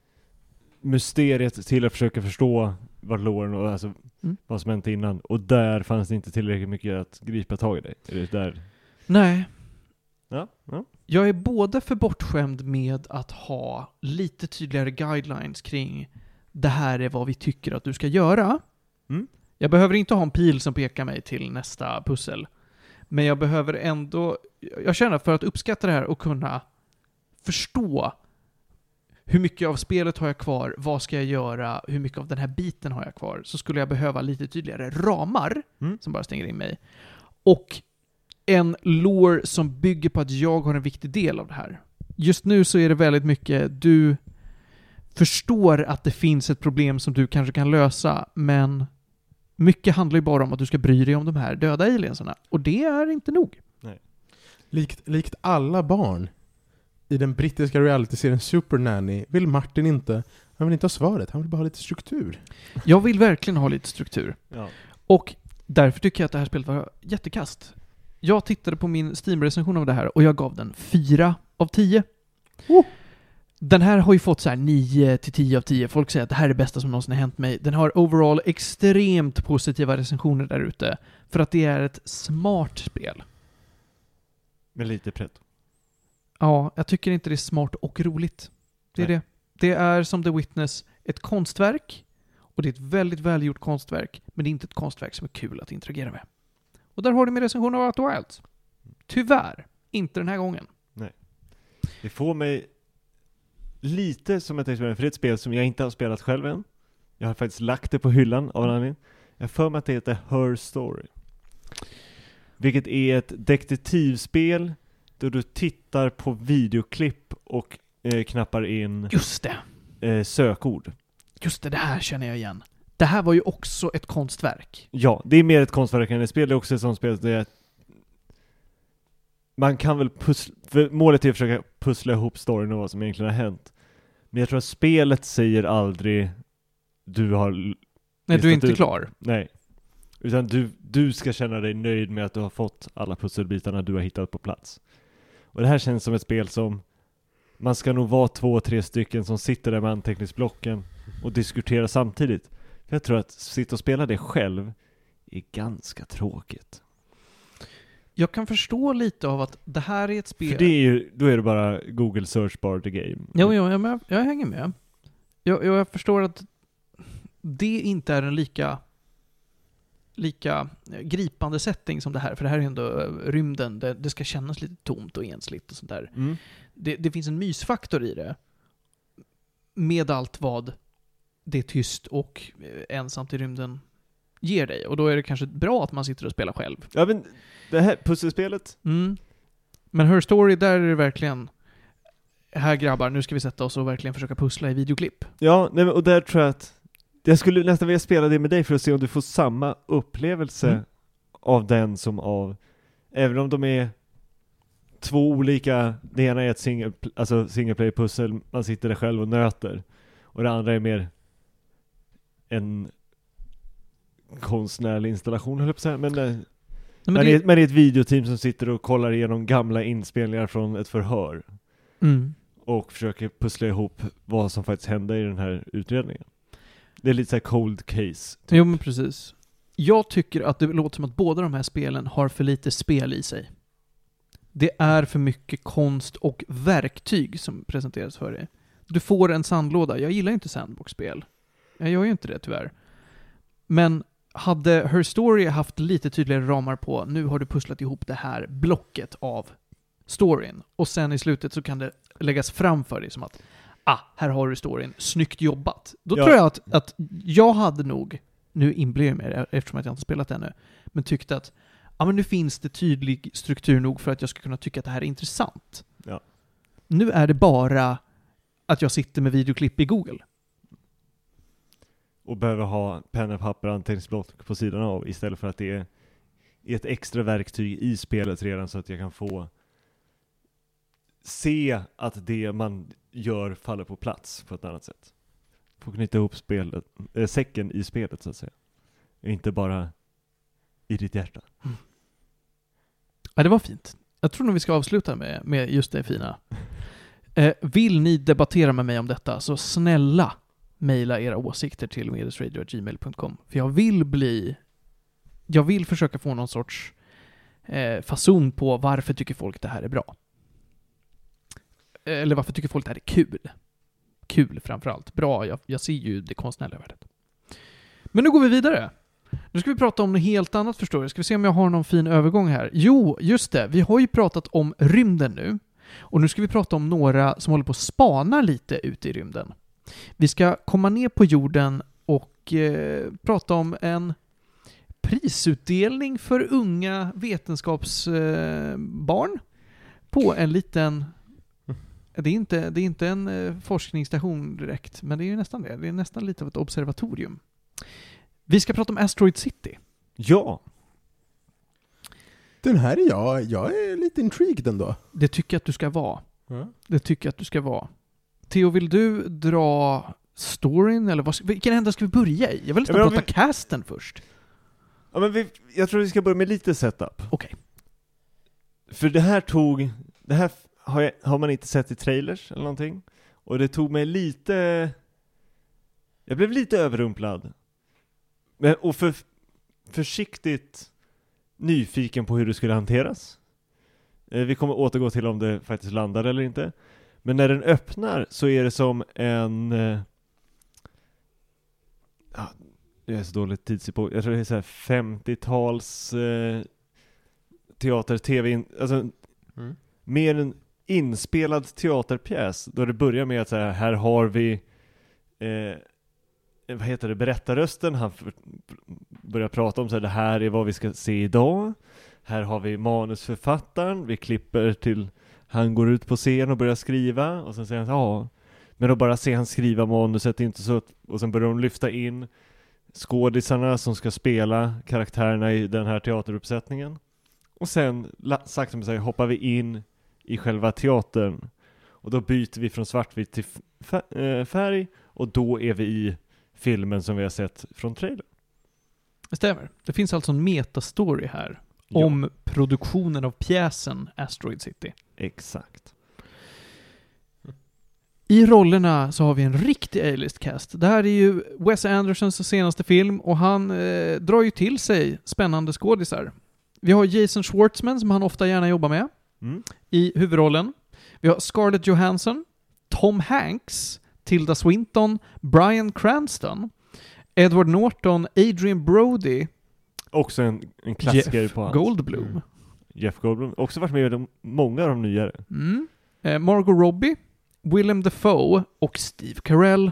Mysteriet till att försöka förstå vad loren och alltså Mm. vad som hänt innan. Och där fanns det inte tillräckligt mycket att gripa tag i dig. Är det där? Nej, Ja, ja. Jag är både för bortskämd med att ha lite tydligare guidelines kring det här är vad vi tycker att du ska göra. Mm. Jag behöver inte ha en pil som pekar mig till nästa pussel. Men jag behöver ändå, jag känner för att uppskatta det här och kunna förstå hur mycket av spelet har jag kvar, vad ska jag göra, hur mycket av den här biten har jag kvar, så skulle jag behöva lite tydligare ramar Mm. som bara stänger in mig. Och en lore som bygger på att jag har en viktig del av det här. Just nu så är det väldigt mycket, du förstår att det finns ett problem som du kanske kan lösa, men mycket handlar ju bara om att du ska bry dig om de här döda aliensarna. Och det är inte nog. Likt, likt alla barn i den brittiska realityserien Super Nanny vill Martin inte, han vill inte ha svaret, han vill bara ha lite struktur. Jag vill verkligen ha lite struktur. ja. Och därför tycker jag att det här spelet var jättekast. Jag tittade på min Steam-recension av det här och jag gav den 4 av 10. Oh. Den här har ju fått så här 9 till 10 av 10. Folk säger att det här är det bästa som någonsin har hänt mig. Den har overall extremt positiva recensioner där ute. För att det är ett smart spel. Med lite pretto. Ja, jag tycker inte det är smart och roligt. Det är Nej. det. Det är som The Witness ett konstverk. Och det är ett väldigt välgjort konstverk. Men det är inte ett konstverk som är kul att interagera med. Och där har du min recension av Outer Wilds. Tyvärr, inte den här gången. Det får mig lite som ett experiment, för det är ett spel som jag inte har spelat själv än. Jag har faktiskt lagt det på hyllan av en anledning. Jag för mig att det heter Her Story. Vilket är ett detektivspel då du tittar på videoklipp och eh, knappar in Just det. eh, sökord. Just det, det här känner jag igen. Det här var ju också ett konstverk. Ja, det är mer ett konstverk än ett spel, det är också ett sånt spel där man kan väl pussla, målet är att försöka pussla ihop storyn och vad som egentligen har hänt. Men jag tror att spelet säger aldrig du har, Nej, du är inte ut. klar. nej. Utan du, du ska känna dig nöjd med att du har fått alla pusselbitarna du har hittat på plats. Och det här känns som ett spel som man ska nog vara två, tre stycken som sitter där med anteckningsblocken och diskuterar samtidigt. För jag tror att sitta och spela det själv är ganska tråkigt. Jag kan förstå lite av att det här är ett spel... För det är ju, då är det bara Google search bar the game. Jo, jo, jag, jag hänger med. Jag, jag förstår att det inte är en lika lika gripande setting som det här, för det här är ändå eh, rymden, det, det ska kännas lite tomt och ensligt och sånt där. Mm. Det, det finns en mysfaktor i det. Med allt vad det är tyst och eh, ensamt i rymden ger dig. Och då är det kanske bra att man sitter och spelar själv. Ja men, det här pusselspelet, Mm. Men Her Story, där är det verkligen här grabbar, nu ska vi sätta oss och verkligen försöka pussla i videoklipp. ja, nej, men, och där tror jag att jag skulle nästan vilja spela det med dig för att se om du får samma upplevelse Mm. av den som av, även om de är två olika, det ena är ett single, alltså single player pussel, man sitter där själv och nöter, och det andra är mer en konstnärlig installation höll jag på att säga, men, eh, Nej, men, men det... det, är, men det är ett videoteam som sitter och kollar igenom gamla inspelningar från ett förhör mm. och försöker pussla ihop vad som faktiskt hände i den här utredningen. Det är lite såhär cold case. typ. Jo, men precis. Jag tycker att det låter som att båda de här spelen har för lite spel i sig. Det är för mycket konst och verktyg som presenteras för dig. Du får en sandlåda. Jag gillar inte sandbox-spel. Jag gör ju inte det tyvärr. Men hade Her Story haft lite tydligare ramar på nu har du pusslat ihop det här blocket av storyn och sen i slutet så kan det läggas fram för dig som att ah, här har du storyn, snyggt jobbat. Då Ja. tror jag att, att jag hade nog, nu inbillar jag mig det eftersom att jag inte spelat ännu, men tyckte att ja men nu finns det tydlig struktur nog för att jag ska kunna tycka att det här är intressant. Ja. Nu är det bara att jag sitter med videoklipp i Google. Och behöver ha penna, papper anteckningsblock på sidan av istället för att det är ett extra verktyg i spelet redan så att jag kan få se att det man gör faller på plats på ett annat sätt. Få knyta ihop spelet, äh, säcken i spelet så att säga. Inte bara i ditt hjärta. Mm. Ja, det var fint. Jag tror nog vi ska avsluta med, med just det fina. Eh, vill ni debattera med mig om detta, så snälla mejla era åsikter till medelsradio.gmail.com. För jag vill bli... Jag vill försöka få någon sorts eh, fason på varför tycker folk det här är bra. Eller varför tycker folk det här är kul? Kul framförallt. Bra, jag, jag ser ju det konstnärliga värdet. Men nu går vi vidare. Nu ska vi prata om något helt annat förstår jag. Ska vi se om jag har någon fin övergång här. Jo, just det. Vi har ju pratat om rymden nu. Och nu ska vi prata om några som håller på att spana lite ute i rymden. Vi ska komma ner på jorden och eh, prata om en prisutdelning för unga vetenskapsbarn eh, på en liten det är, inte, det är inte en eh, forskningsstation direkt, men det är ju nästan det. Det är nästan lite av ett observatorium. Vi ska prata om Asteroid City. Ja! Den här är jag, jag är lite intrigued ändå. Det tycker jag att du ska vara. Det tycker jag att du ska vara. Theo, vill du dra storyn, eller vad, vilken ända ska vi börja i? Jag vill nästan Ja, prata casten först. Ja men vi, jag tror vi ska börja med lite setup. Okej. För det här tog, det här har, jag, har man inte sett i trailers eller någonting. Och det tog mig lite, jag blev lite överrumplad. Men, och för, försiktigt nyfiken på hur det skulle hanteras. Eh, vi kommer återgå till om det faktiskt landar eller inte. Men när den öppnar så är det som en eh, ja, jag är så dåligt tidsepok. Jag tror det är så här 50-tals eh, teater, tv, alltså Mm. mer en inspelad teaterpjäs. Då det börjar med att säga här har vi, eh, vad heter det, berättarrösten. Han för, börjar prata om så här, det här är vad vi ska se idag. Här har vi manusförfattaren, vi klipper till han går ut på scen och börjar skriva och sen säger han ja, men att bara se han skriva manuset är inte så att, och sen börjar de lyfta in skådisarna som ska spela karaktärerna i den här teateruppsättningen. Och sen sakta men säkert hoppar vi in i själva teatern och då byter vi från svartvitt till eh, färg och då är vi i filmen som vi har sett från trailern. Det stämmer. Det finns alltså en metastory här Ja, om produktionen av pjäsen Asteroid City. exakt. I rollerna så har vi en riktig A-list cast. Det här är ju Wes Andersons senaste film och han eh, drar ju till sig spännande skådisar. Vi har Jason Schwartzman som han ofta gärna jobbar med Mm. i huvudrollen. Vi har Scarlett Johansson, Tom Hanks, Tilda Swinton, Bryan Cranston, Edward Norton, Adrian Brody, Också en, en klassiker Jeff på hans. Goldblum. Mm. Jeff Goldblum. Också varit med i de, många av de nyare. Mm. Eh, Margot Robbie, Willem Dafoe och Steve Carell.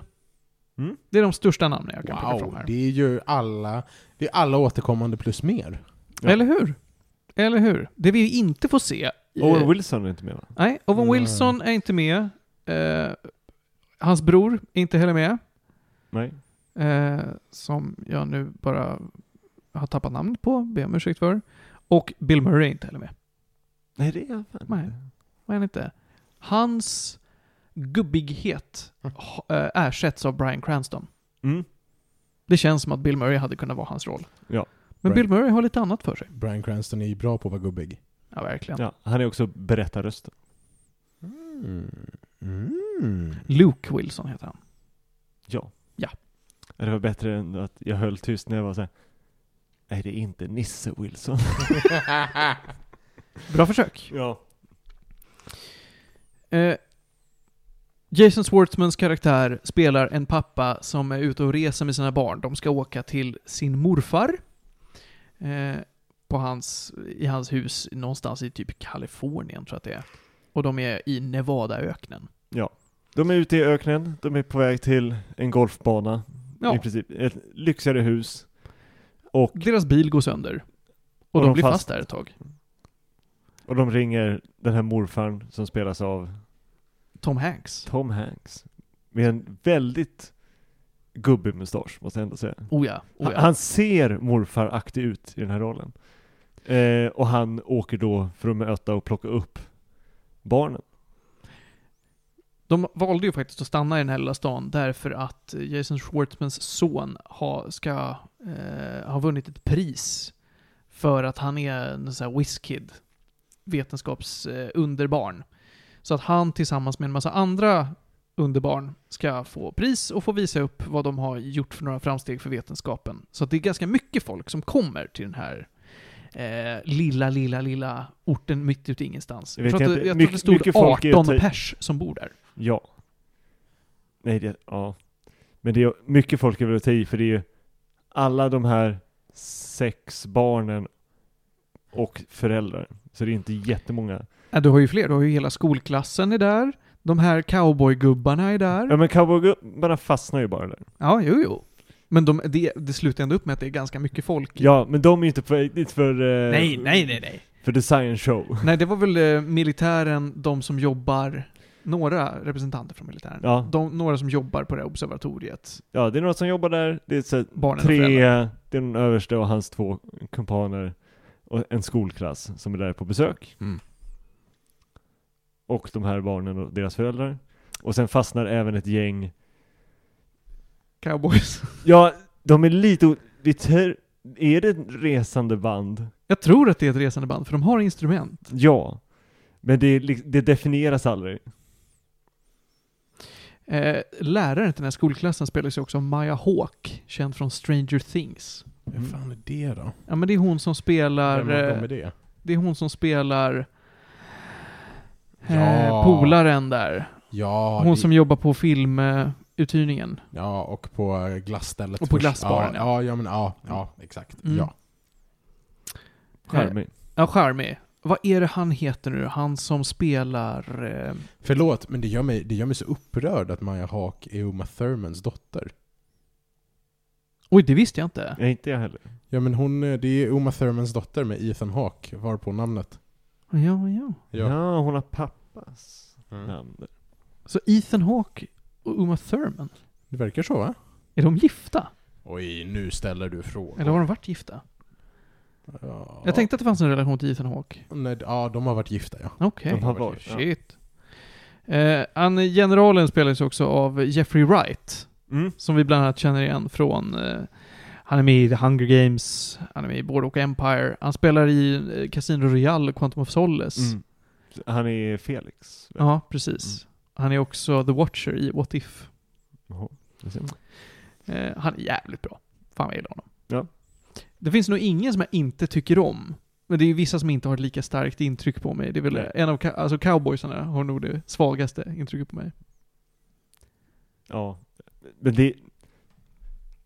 Mm. Det är de största namnen jag kan plocka fram Wow, här. det är ju alla, det är alla återkommande plus mer. Ja. Eller hur? Eller hur? Det vi inte får se... Owen Wilson är inte med va? Nej, Owen Nej. Wilson är inte med. Eh, hans bror är inte heller med. Nej. Eh, som jag nu bara har tappat namnet på, ber om ursäkt för. Och Bill Murray är inte heller med. Nej, det är han Nej. han inte? Hans gubbighet Mm. ersätts av Bryan Cranston. Mm. Det känns som att Bill Murray hade kunnat vara hans roll. Ja. Men Right. Bill Murray har lite annat för sig. Brian Cranston är ju bra på att vara gubbig. Ja, verkligen. Ja, han är också berättarrösten. Mm. Mm. Luke Wilson heter han. Ja. Ja. Det var bättre än att jag höll tyst när jag var så här. Nej, det är inte Nisse Wilson. <laughs> Bra försök. ja. Eh, Jason Schwartzmans karaktär spelar en pappa som är ute och reser med sina barn. De ska åka till sin morfar. Eh, på hans, I hans hus någonstans i typ Kalifornien tror jag att det är. Och de är i Nevadaöknen. Ja. De är ute i öknen, de är på väg till en golfbana. Ja, I princip. Ett lyxigare hus. Och, deras bil går sönder. Och, Och de, de blir fast- fast där ett tag. och de ringer den här morfarn som spelas av Tom Hanks. Tom Hanks. Med en väldigt gubbig mustasch, måste jag ändå säga. Oh ja, oh Han, ja. han ser morfaraktig ut i den här rollen. Eh, och han åker då för att möta och plocka upp barnen. De valde ju faktiskt att stanna i den här lilla stan därför att Jason Schwartzmans son ha, ska eh, ha vunnit ett pris för att han är en sån här WizKid, vetenskapsunderbarn. Eh. Så att han tillsammans med en massa andra underbarn ska få pris och få visa upp vad de har gjort för några framsteg för vetenskapen. Så att det är ganska mycket folk som kommer till den här eh, lilla, lilla, lilla orten mitt ute ingenstans. Jag Jag, att, inte. det- jag tror det stod mycket folk är 18 typ- pers som bor där. Ja. Nej, det, ja. Men det är mycket folk är väl att ta i, för det är ju alla de här sex barnen och föräldrar. Så det är inte jättemånga. Ja, du har ju fler. Du har ju hela skolklassen är där. De här cowboygubbarna är där. Ja men cowboygubbarna fastnar ju bara där. Ja, jo, jo. Men de, det, det slutar ändå upp med att det är ganska mycket folk. Ja, men de är ju inte väg dit för... eh, Nej, nej, nej, nej. För science show. Nej, det var väl eh, militären, de som jobbar, några representanter från militären. Ja. De, några som jobbar på det här observatoriet. Ja, det är några som jobbar där. Det är så Barnen tre, det är den överste och hans två kumpaner och en skolklass som är där på besök. Mm. Och de här barnen och deras föräldrar. Och sen fastnar även ett gäng Cowboys. Ja, de är lite det ter, Är det ett resande band? Jag tror att det är ett resande band, för de har instrument. Ja. Men det, är det definieras aldrig. Eh, läraren till den här skolklassen spelas ju också av Maya Hawke, känd från Stranger Things. Vem fan är det då? Ja men det är hon som spelar... Vem av dem eh, är det? Det är hon som spelar Ja. eh, polaren där. Ja, hon det, som jobbar på filmuthyrningen. ja, och på eh, glassstället Och på först. glassbaren, ja. Ja, ja, men ja, ja, exakt. Mm. Ja. Charmig. Ja, charmig. Vad är det han heter nu? Han som spelar... Eh, Förlåt, men det gör, mig, det gör mig så upprörd att Maya Hawk är Uma Thurmans dotter. oj, det visste jag inte. Nej, inte jag heller. Ja men hon, eh, det är Uma Thurmans dotter med Ethan Hawke, var på namnet. Ja, ja. Ja, hon har pappas Mm. namn. Så Ethan Hawke och Uma Thurman, Det verkar så va? är de gifta? Oj, nu ställer du frågor. Eller har de varit gifta? Ja. Jag tänkte att det fanns en relation till Ethan Hawke. Nej, ja, de har varit gifta ja. Okej. De har varit ja. Shit. Eh, han, generalen spelas också av Jeffrey Wright, Mm. som vi bland annat känner igen från eh, han är med i The Hunger Games, han är med i Boardwalk Empire, han spelar i eh, Casino Royale och Quantum of Solace. Mm. Han är Felix. väl? Ja, precis. Han är också The Watcher i What If. Jaha, det ser man. Eh, han är jävligt bra. Fan vad jag gillar honom. Det finns nog ingen som jag inte tycker om. Men det är ju vissa som inte har ett lika starkt intryck på mig. Det är väl Nej. en av alltså cowboysarna har nog det svagaste intrycket på mig. Ja. Men det...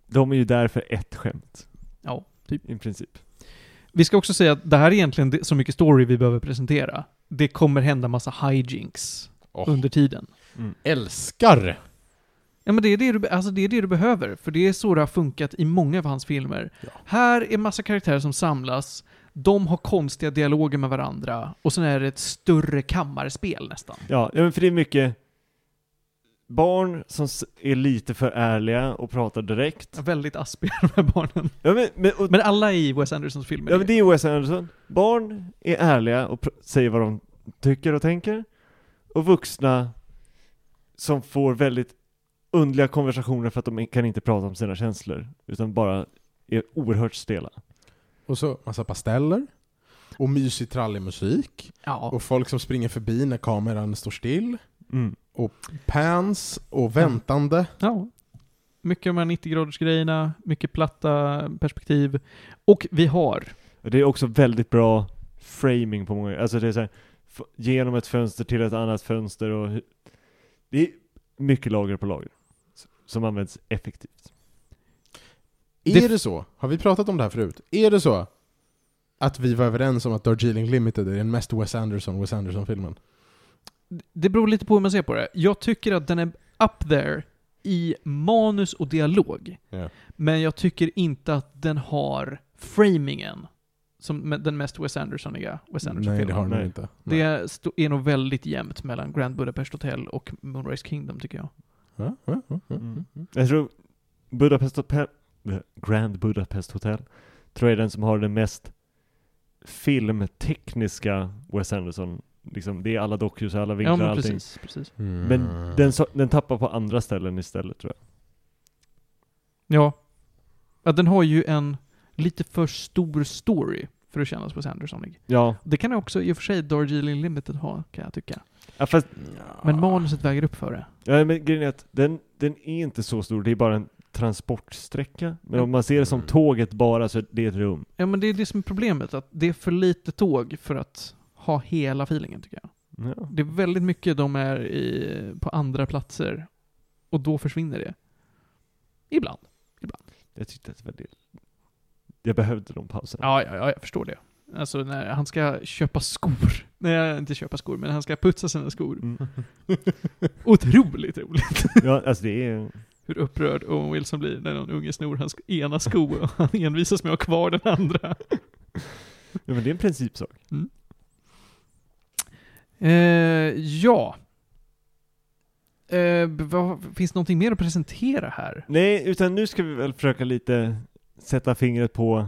De är ju där för ett skämt. Ja, typ. I princip. Vi ska också säga att det här är egentligen så mycket story vi behöver presentera. Det kommer hända massa hijinks Åh, under tiden. Mm. Älskar! Ja men det är det, du, alltså det är det du behöver, för det är så det har funkat i många av hans filmer. Ja. Här är massa karaktärer som samlas, de har konstiga dialoger med varandra, och sen är det ett större kammarspel nästan. Ja, ja, men för det är mycket barn som är lite för ärliga och pratar direkt. Väldigt aspiga de här barnen. Ja, men, men, och, Men alla i Wes Andersons filmer ja, men det är Wes Anderson. Barn är ärliga och säger vad de tycker och tänker. Och vuxna som får väldigt underliga konversationer för att de kan inte prata om sina känslor, utan bara är oerhört stela. Och så massa pasteller. Och mysig trallig musik. Ja. Och folk som springer förbi när kameran står still. Mm. Pans och väntande. ja. Mycket av de här 90-graders grejerna, mycket platta perspektiv. Och vi har, Och det är också väldigt bra framing på många, alltså det är så här, genom ett fönster till ett annat fönster och det är mycket lager på lager som används effektivt. Är Det- det så? Har vi pratat om det här förut? Är det så att vi var överens om att Darjeeling Limited är den mest Wes Anderson, Wes Anderson-filmen? det beror lite på hur man ser på det. Jag tycker att den är up there i manus och dialog. Ja. Men jag tycker inte att den har framingen som den mest Wes Andersoniga Wes Nej, Anderson-filmen. det har den Nej. inte. Det är nog väldigt jämnt mellan Grand Budapest Hotel och Moonrise Kingdom tycker jag. Mm. ja. Jag tror Budapest Hotel, eh, Grand Budapest Hotel, tror jag är den som har den mest filmtekniska Wes Anderson. Liksom, det är alla dokus, alla vinklar, Ja men allting. precis, precis. Mm. Men den, så, den tappar på andra ställen istället tror jag. Ja. ja. Den har ju en lite för stor story för att kännas Wes Andersonig. Ja, Det kan också i och för sig Darjeeling Limited ha, kan jag tycka. ja fast Men manuset väger upp för det. Ja men grejen är att den, den är inte så stor, det är bara en transportsträcka. Men om man ser det som Mm. tåget bara så är det ett rum. Ja men det är det som är problemet, att det är för lite tåg för att ha hela feelingen tycker jag. Ja. Det är väldigt mycket de är i, på andra platser. Och då försvinner det. Ibland. Jag tyckte att det var det. Jag behövde de pauserna. Ja, ja, ja, jag förstår det. Alltså när han ska köpa skor. Nej, inte köpa skor, men han ska putsa sina skor. Mm. <laughs> Otroligt roligt. Ja, alltså det är... Hur upprörd Owen Wilson blir när någon unge snor hans ena sko och han envisas med att ha kvar den andra. Ja, men det är en principsak. Eh, ja. Eh, vad, finns det någonting mer att presentera här? Nej, utan nu ska vi väl försöka lite sätta fingret på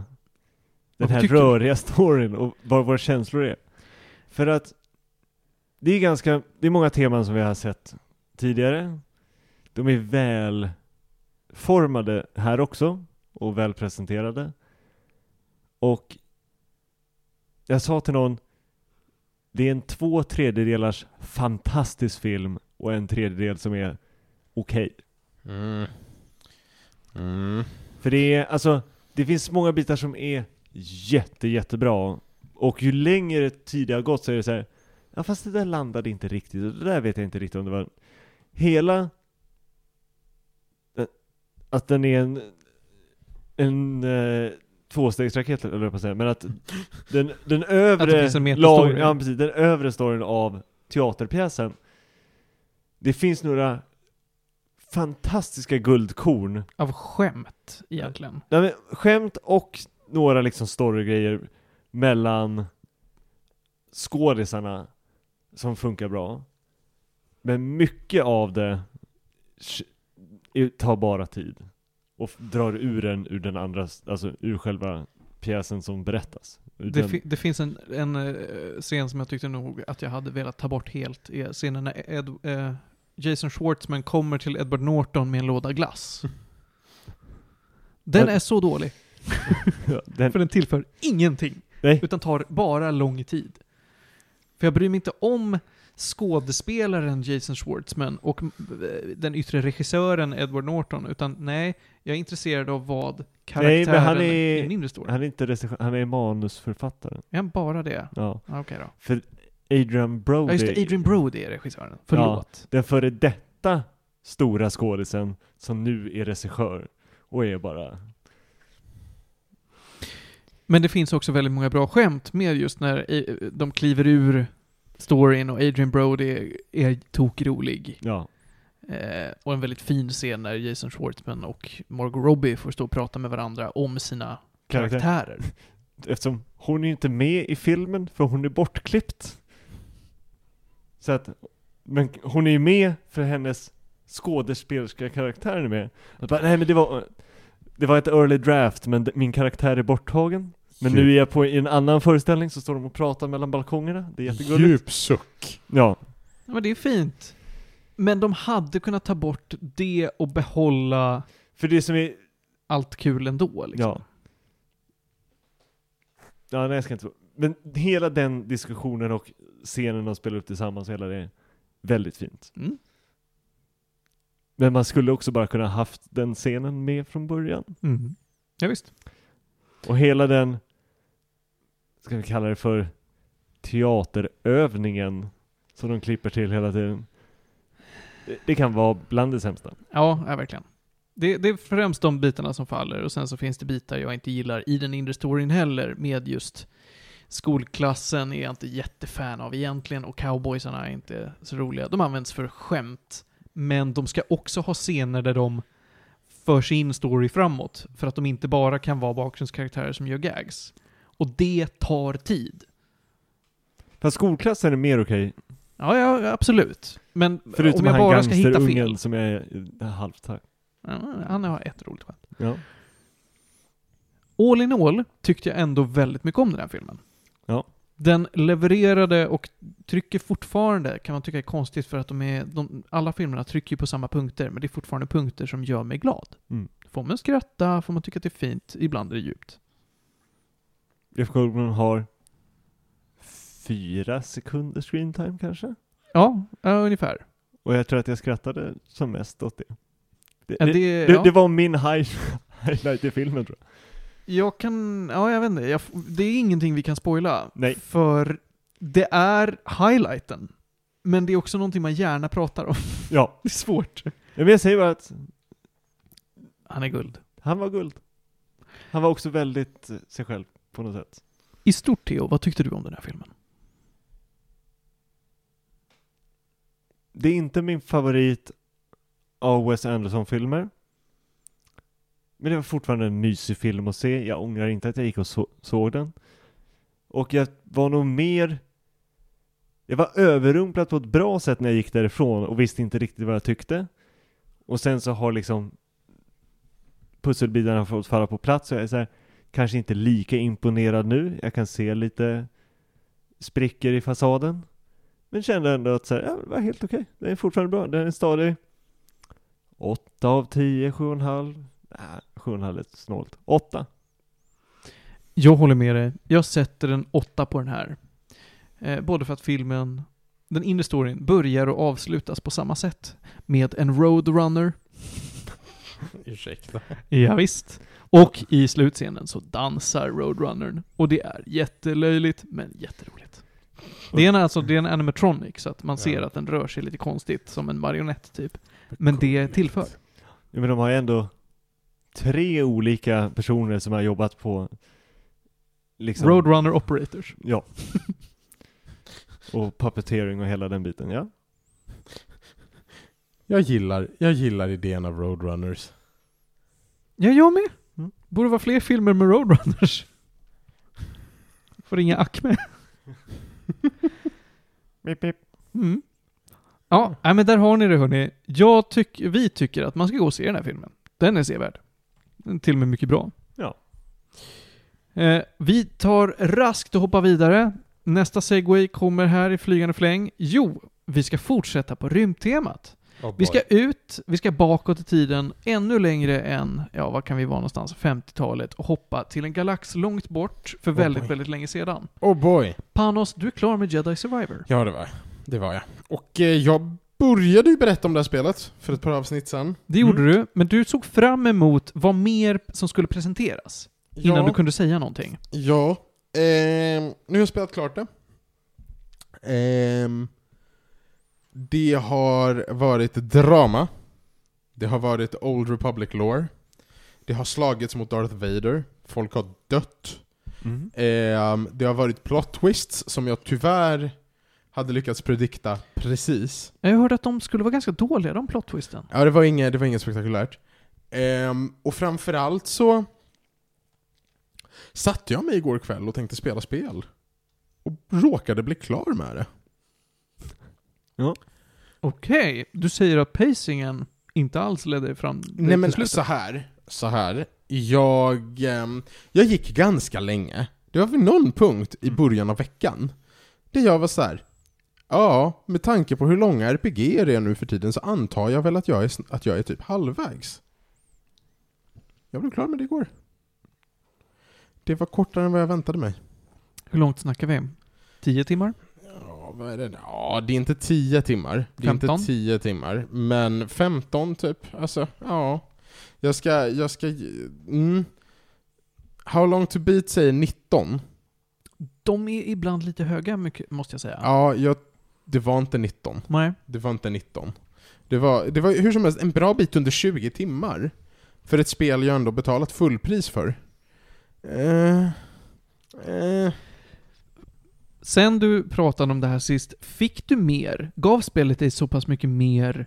den här röriga <laughs> storyn och vad våra känslor är. För att det är ganska, det är många teman som vi har sett tidigare. De är väl formade här också och väl presenterade. Och jag sa till någon, det är en två tredjedelars fantastisk film och en tredjedel som är okej. Mm. Mm. För det är, alltså, det finns många bitar som är jätte, jättebra. Och ju längre tid det har gått så är det så här, ja fast det där landade inte riktigt, och det där vet jag inte riktigt om det var... Hela... Att den är en... En... eh, tvåstegsraket eller jag på att säga, men att <laughs> den, den Att det övre metastory. lag- ja, precis, den övre storyn av teaterpjäsen Det finns några fantastiska guldkorn Av skämt, egentligen. Nej, men, skämt och några liksom storygrejer mellan skådisarna som funkar bra. Men mycket av det tar bara tid. Och drar ur en ur den andra, alltså ur själva pjäsen som berättas. Det, fi- det finns en, en eh, scen som jag tyckte nog att jag hade velat ta bort helt. Är scenen när Ed, eh, Jason Schwartzman kommer till Edward Norton med en låda glass. <laughs> Den är så dålig. <laughs> ja, den, För den tillför ingenting. Nej. Utan tar bara lång tid. För jag bryr mig inte om skådespelaren Jason Schwartzman och eh, den yttre regissören Edward Norton, utan nej, jag är intresserad av vad karaktären Nej, men han i är- den inre storyn. han är inte regissör, han är manusförfattare. Är han bara det? Ja. Okej då. För Adrian Brody, Ja, just det, Adrian Brody är regissören. Förlåt. den före detta stora skådisen som nu är regissör och är bara Men det finns också väldigt många bra skämt med just när de kliver ur storyn och Adrian Brody är, tokrolig. Ja, Eh, och en väldigt fin scen när Jason Schwartzman och Margot Robbie får stå och prata med varandra om sina karaktär. karaktärer. <laughs> Eftersom hon är inte med i filmen för hon är bortklippt. Så att, men hon är ju med för hennes skådespelerska karaktär är med. Att bara, nej men det var, det var ett early draft men min karaktär är borttagen. Men nu är jag på i en annan föreställning så står de och pratar mellan balkongerna. Det är jättegulligt. Djup suck. Ja, Ja, men det är fint. Men de hade kunnat ta bort det och behålla för det som är, allt kul ändå liksom. ja. Ja, nej jag ska inte, men hela den diskussionen och scenen de spelar upp tillsammans, hela det väldigt fint. Mm. Men man skulle också bara kunna haft den scenen med från början. Mm. Ja, visst. Och hela den, ska vi kalla det för teaterövningen som de klipper till hela tiden. Det, det kan vara bland det sämsta. Ja, ja verkligen. Det, det är främst de bitarna som faller och sen så finns det bitar jag inte gillar i den inre storyn heller med just skolklassen är jag inte jättefan av egentligen och cowboysarna är inte så roliga. De används för skämt, men de ska också ha scener där de för sin story framåt för att de inte bara kan vara bakgrundskaraktärer som gör gags. Och det tar tid. Fast skolklassen är mer okej. Ja, ja, absolut. Men Förutom om jag bara ska hitta fel. som är halvt här. Han har ett roligt skämt. Ja. All in all tyckte jag ändå väldigt mycket om den här filmen. Ja. Den levererade och trycker fortfarande, kan man tycka är konstigt för att de är, de, alla filmerna trycker ju på samma punkter, men det är fortfarande punkter som gör mig glad. Mm. Får man skratta, får man tycka att det är fint, ibland är det djupt. Jeff Goldblum har fyra sekunder screen time kanske? Ja, ja ungefär. Och jag tror att jag skrattade som mest åt det. Det, det- det, ja. det var min high, <laughs> highlight i filmen tror jag. Jag kan, ja jag vet inte, jag, det är ingenting vi kan spoila. Nej. För det är highlighten. Men det är också någonting man gärna pratar om. <laughs> Ja. Det är svårt. Ja, Men jag säger bara att Han är guld. han var guld. Han var också väldigt eh, sig själv på något sätt. I stort Theo, vad tyckte du om den här filmen? Det är inte min favorit av Wes Anderson-filmer. Men det var fortfarande en mysig film att se. Jag ångrar inte att jag gick och så- såg den. Och jag var nog mer... Jag var överrumplad på ett bra sätt när jag gick därifrån och visste inte riktigt vad jag tyckte. Och sen så har liksom pusselbitarna fått falla på plats och jag är så här, kanske inte lika imponerad nu. Jag kan se lite sprickor i fasaden. Men kände ändå att så här, ja, det var helt okej. Den är fortfarande bra. Den är stadig. 8 av 10, 7,5. Nej, 7,5 är snålt. 8. Jag håller med dig. Jag sätter en åtta på den här. Eh, både för att filmen, den inre storyn, börjar och avslutas på samma sätt. Med en roadrunner. <laughs> Ursäkta. Ja, visst. Och i slutscenen så dansar roadrunnern. Och det är jättelöjligt, men jätteroligt. Det är en, alltså, det är en animatronic, så att man ser Ja. att den rör sig lite konstigt, som en marionett typ. Men det tillför. Ja, men de har ju ändå tre olika personer som har jobbat på liksom, Roadrunner Operators. Ja. <laughs> och puppeteering och hela den biten, ja. Jag gillar, jag gillar idén av Roadrunners. Ja, jag med. Mm. Borde vara fler filmer med Roadrunners. Får ringa Acme. Pip, pip. Mm. Ja, men där har ni det hörni. Jag tyck, vi tycker att man ska gå och se den här filmen. Den är sevärd. Till och med mycket bra. Ja. Eh, vi tar raskt och hoppar vidare. Nästa segway kommer här i flygande fläng. Jo, vi ska fortsätta på rymdtemat. Vi ska ut, vi ska bakåt i tiden ännu längre än, ja vad kan vi vara någonstans, 50-talet och hoppa till en galax långt bort för Oh väldigt, boy. väldigt länge sedan. Oh boy. Panos, du är klar med Jedi Survivor. Ja, det var jag. Det var jag. Och eh, jag började ju berätta om det här spelet för ett par avsnitt sedan. Det gjorde du, men du såg fram emot vad mer som skulle presenteras innan ja, du kunde säga någonting. Ja. Ehm, nu har jag spelat klart det. Ehm, det har varit drama. Det har varit Old Republic lore. Det har slagits mot Darth Vader. Folk har dött. Mm. Ehm, det har varit plot twists som jag tyvärr hade lyckats predikta precis. Jag hörde att de skulle vara ganska dåliga, de plot twisten. Ja, det var inget, det var inget spektakulärt. Ehm, och framförallt så satte jag mig igår kväll och tänkte spela spel. Och råkade bli klar med det. Okej, du säger att pacingen inte alls ledde fram direkt Nej men så här, så här. Jag, ehm, jag gick ganska länge. Det var vid någon punkt i Mm. början av veckan. Där jag var så här. Ja, med tanke på hur långa RPG är nu för tiden så antar jag väl att jag är, att jag är typ halvvägs. Jag blev klar med det igår. Det var kortare än vad jag väntade mig. Hur långt snackar vi? 10 timmar? Ja, vad är det? Ja, det är inte 10 timmar. Det är 15? inte 10 timmar. Men 15 typ. Alltså, ja. Jag ska, jag ska... Mm. How long to beat säger 19. De är ibland lite höga, mycket, måste jag säga. Ja, jag, det var inte 19. Nej. Det var inte 19. Det var, det var hur som helst en bra bit under 20 timmar. För ett spel jag ändå betalat fullpris för. Eh, eh, Sen du pratade om det här sist, fick du mer? Gav spelet dig så pass mycket mer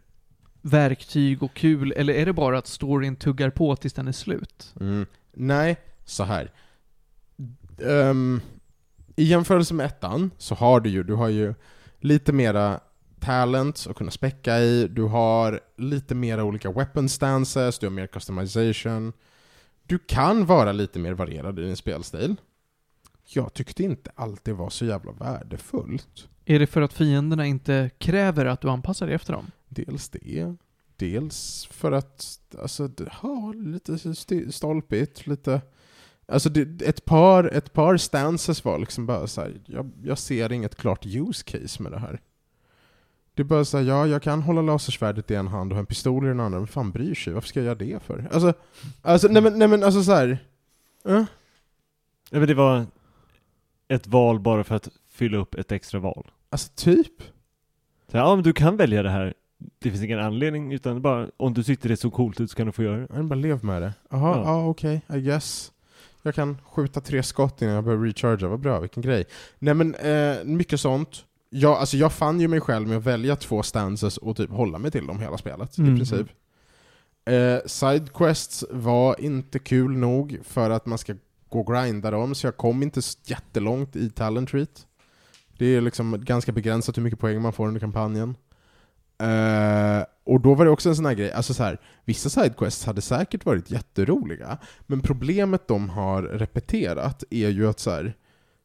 verktyg och kul, eller är det bara att storyn tuggar på tills den är slut? Mm. Nej, så här. Ehm, I jämförelse med ettan så har du ju, du har ju lite mera talents att kunna späcka i, du har lite mera olika weapon stances, du har mer customization. Du kan vara lite mer varierad i din spelstil. Jag tyckte inte allt det var så jävla värdefullt. Är det för att fienderna inte kräver att du anpassar dig efter dem? Dels det, dels för att, alltså, ja, lite st- stolpigt, lite... Alltså det, ett, par, ett par stances var liksom bara så här, jag, jag ser inget klart use case med det här. Det är bara så här, ja, jag kan hålla lasersvärdet i en hand och ha en pistol i den andra, men fan bryr sig? Varför ska jag göra det för? Alltså, alltså nej men, nej men alltså så här. eh? Ja, men det var ett val bara för att fylla upp ett extra val. Alltså typ. Så, ja, men du kan välja det här. Det finns ingen anledning, utan bara om du tyckte det såg coolt ut så kan du få göra det. Jag bara lev med det. Jaha, Ja. ja okej, I guess. Jag kan skjuta tre skott innan jag börjar recharga, vad bra, vilken grej. Nej men, eh, mycket sånt. Jag, alltså jag fann ju mig själv med att välja två stances och typ hålla mig till dem hela spelet, Mm. i princip. Eh, Sidequests var inte kul nog för att man ska gå och grinda dem, så jag kom inte jättelångt i Talent Treat. Det är liksom ganska begränsat hur mycket poäng man får under kampanjen. Eh, och då var det också en sån här grej, alltså så här, vissa sidequests hade säkert varit jätteroliga, men problemet de har repeterat är ju att så här,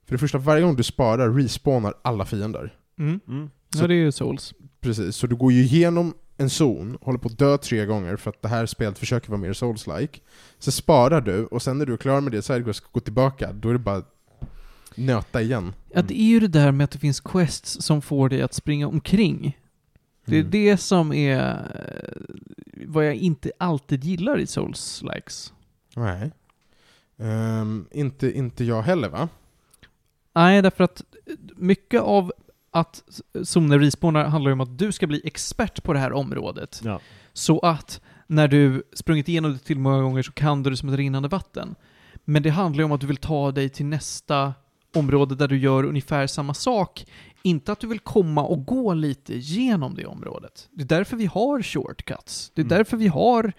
för det första, varje gång du sparar respawnar alla fiender. Mm. Mm. Ja, det är ju Souls. Precis, så du går ju igenom en zon, håller på att dö tre gånger för att det här spelet försöker vara mer souls-like. Så sparar du, och sen när du är klar med det sidequest och går tillbaka, då är det bara nöta igen. Ja, det är ju det där med att det finns quests som får dig att springa omkring. Det är Mm. det som är eh, vad jag inte alltid gillar i Souls-likes. Nej. Ehm, inte, inte jag heller va? Nej, därför att mycket av att zoner respawnar handlar ju om att du ska bli expert på det här området. Ja. Så att när du sprungit igenom det till många gånger så kan du det som ett rinnande vatten. Men det handlar ju om att du vill ta dig till nästa område där du gör ungefär samma sak. Inte att du vill komma och gå lite genom det området. Det är därför vi har shortcuts. Det är Mm. därför vi har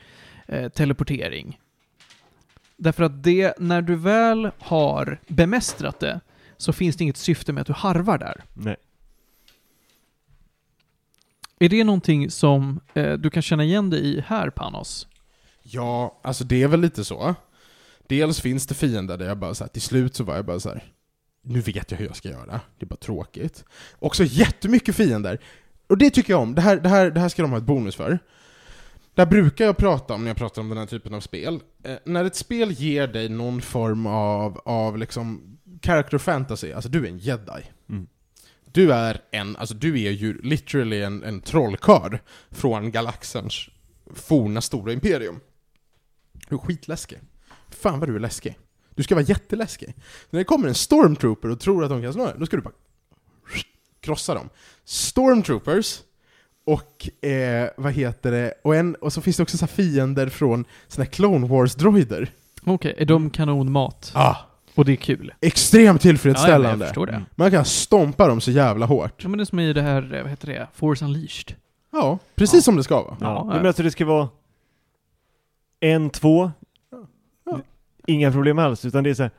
eh, teleportering. Därför att det, när du väl har bemästrat det, så finns det inget syfte med att du harvar där. Nej. Är det någonting som eh, du kan känna igen dig i här, Panos? Ja, alltså det är väl lite så. Dels finns det fiender där jag bara så här, till slut så var jag bara så här. Nu vet jag hur jag ska göra. Det är bara tråkigt. Också jättemycket fiender. Och det tycker jag om. Det här, det här, det här ska de ha ett bonus för. Där brukar jag prata om när jag pratar om den här typen av spel. Eh, när ett spel ger dig någon form av, av liksom character fantasy, alltså du är en jedi. Mm. Du är en, alltså du är ju literally en, en trollkarl från galaxens forna stora imperium. Du är skitläskig. Fan vad du är läskig. Du ska vara jätteläskig. När det kommer en stormtrooper och tror att de kan slå dig, då ska du bara krossa dem. Stormtroopers, och eh, vad heter det, och, en, och så finns det också så här fiender från såna här Clone Wars-droider. Okej, är de kanonmat? Ah, Och det är kul? extremt Ja, jag tillfredsställande. förstår det. Man kan stompa dem så jävla hårt. Ja, men det är som i det här, eh, vad heter det? Force Unleashed. Ja, precis som det ska vara. Ja, Ja, ja. men alltså det ska vara en, två, Ja. Inga problem alls, utan det är så här,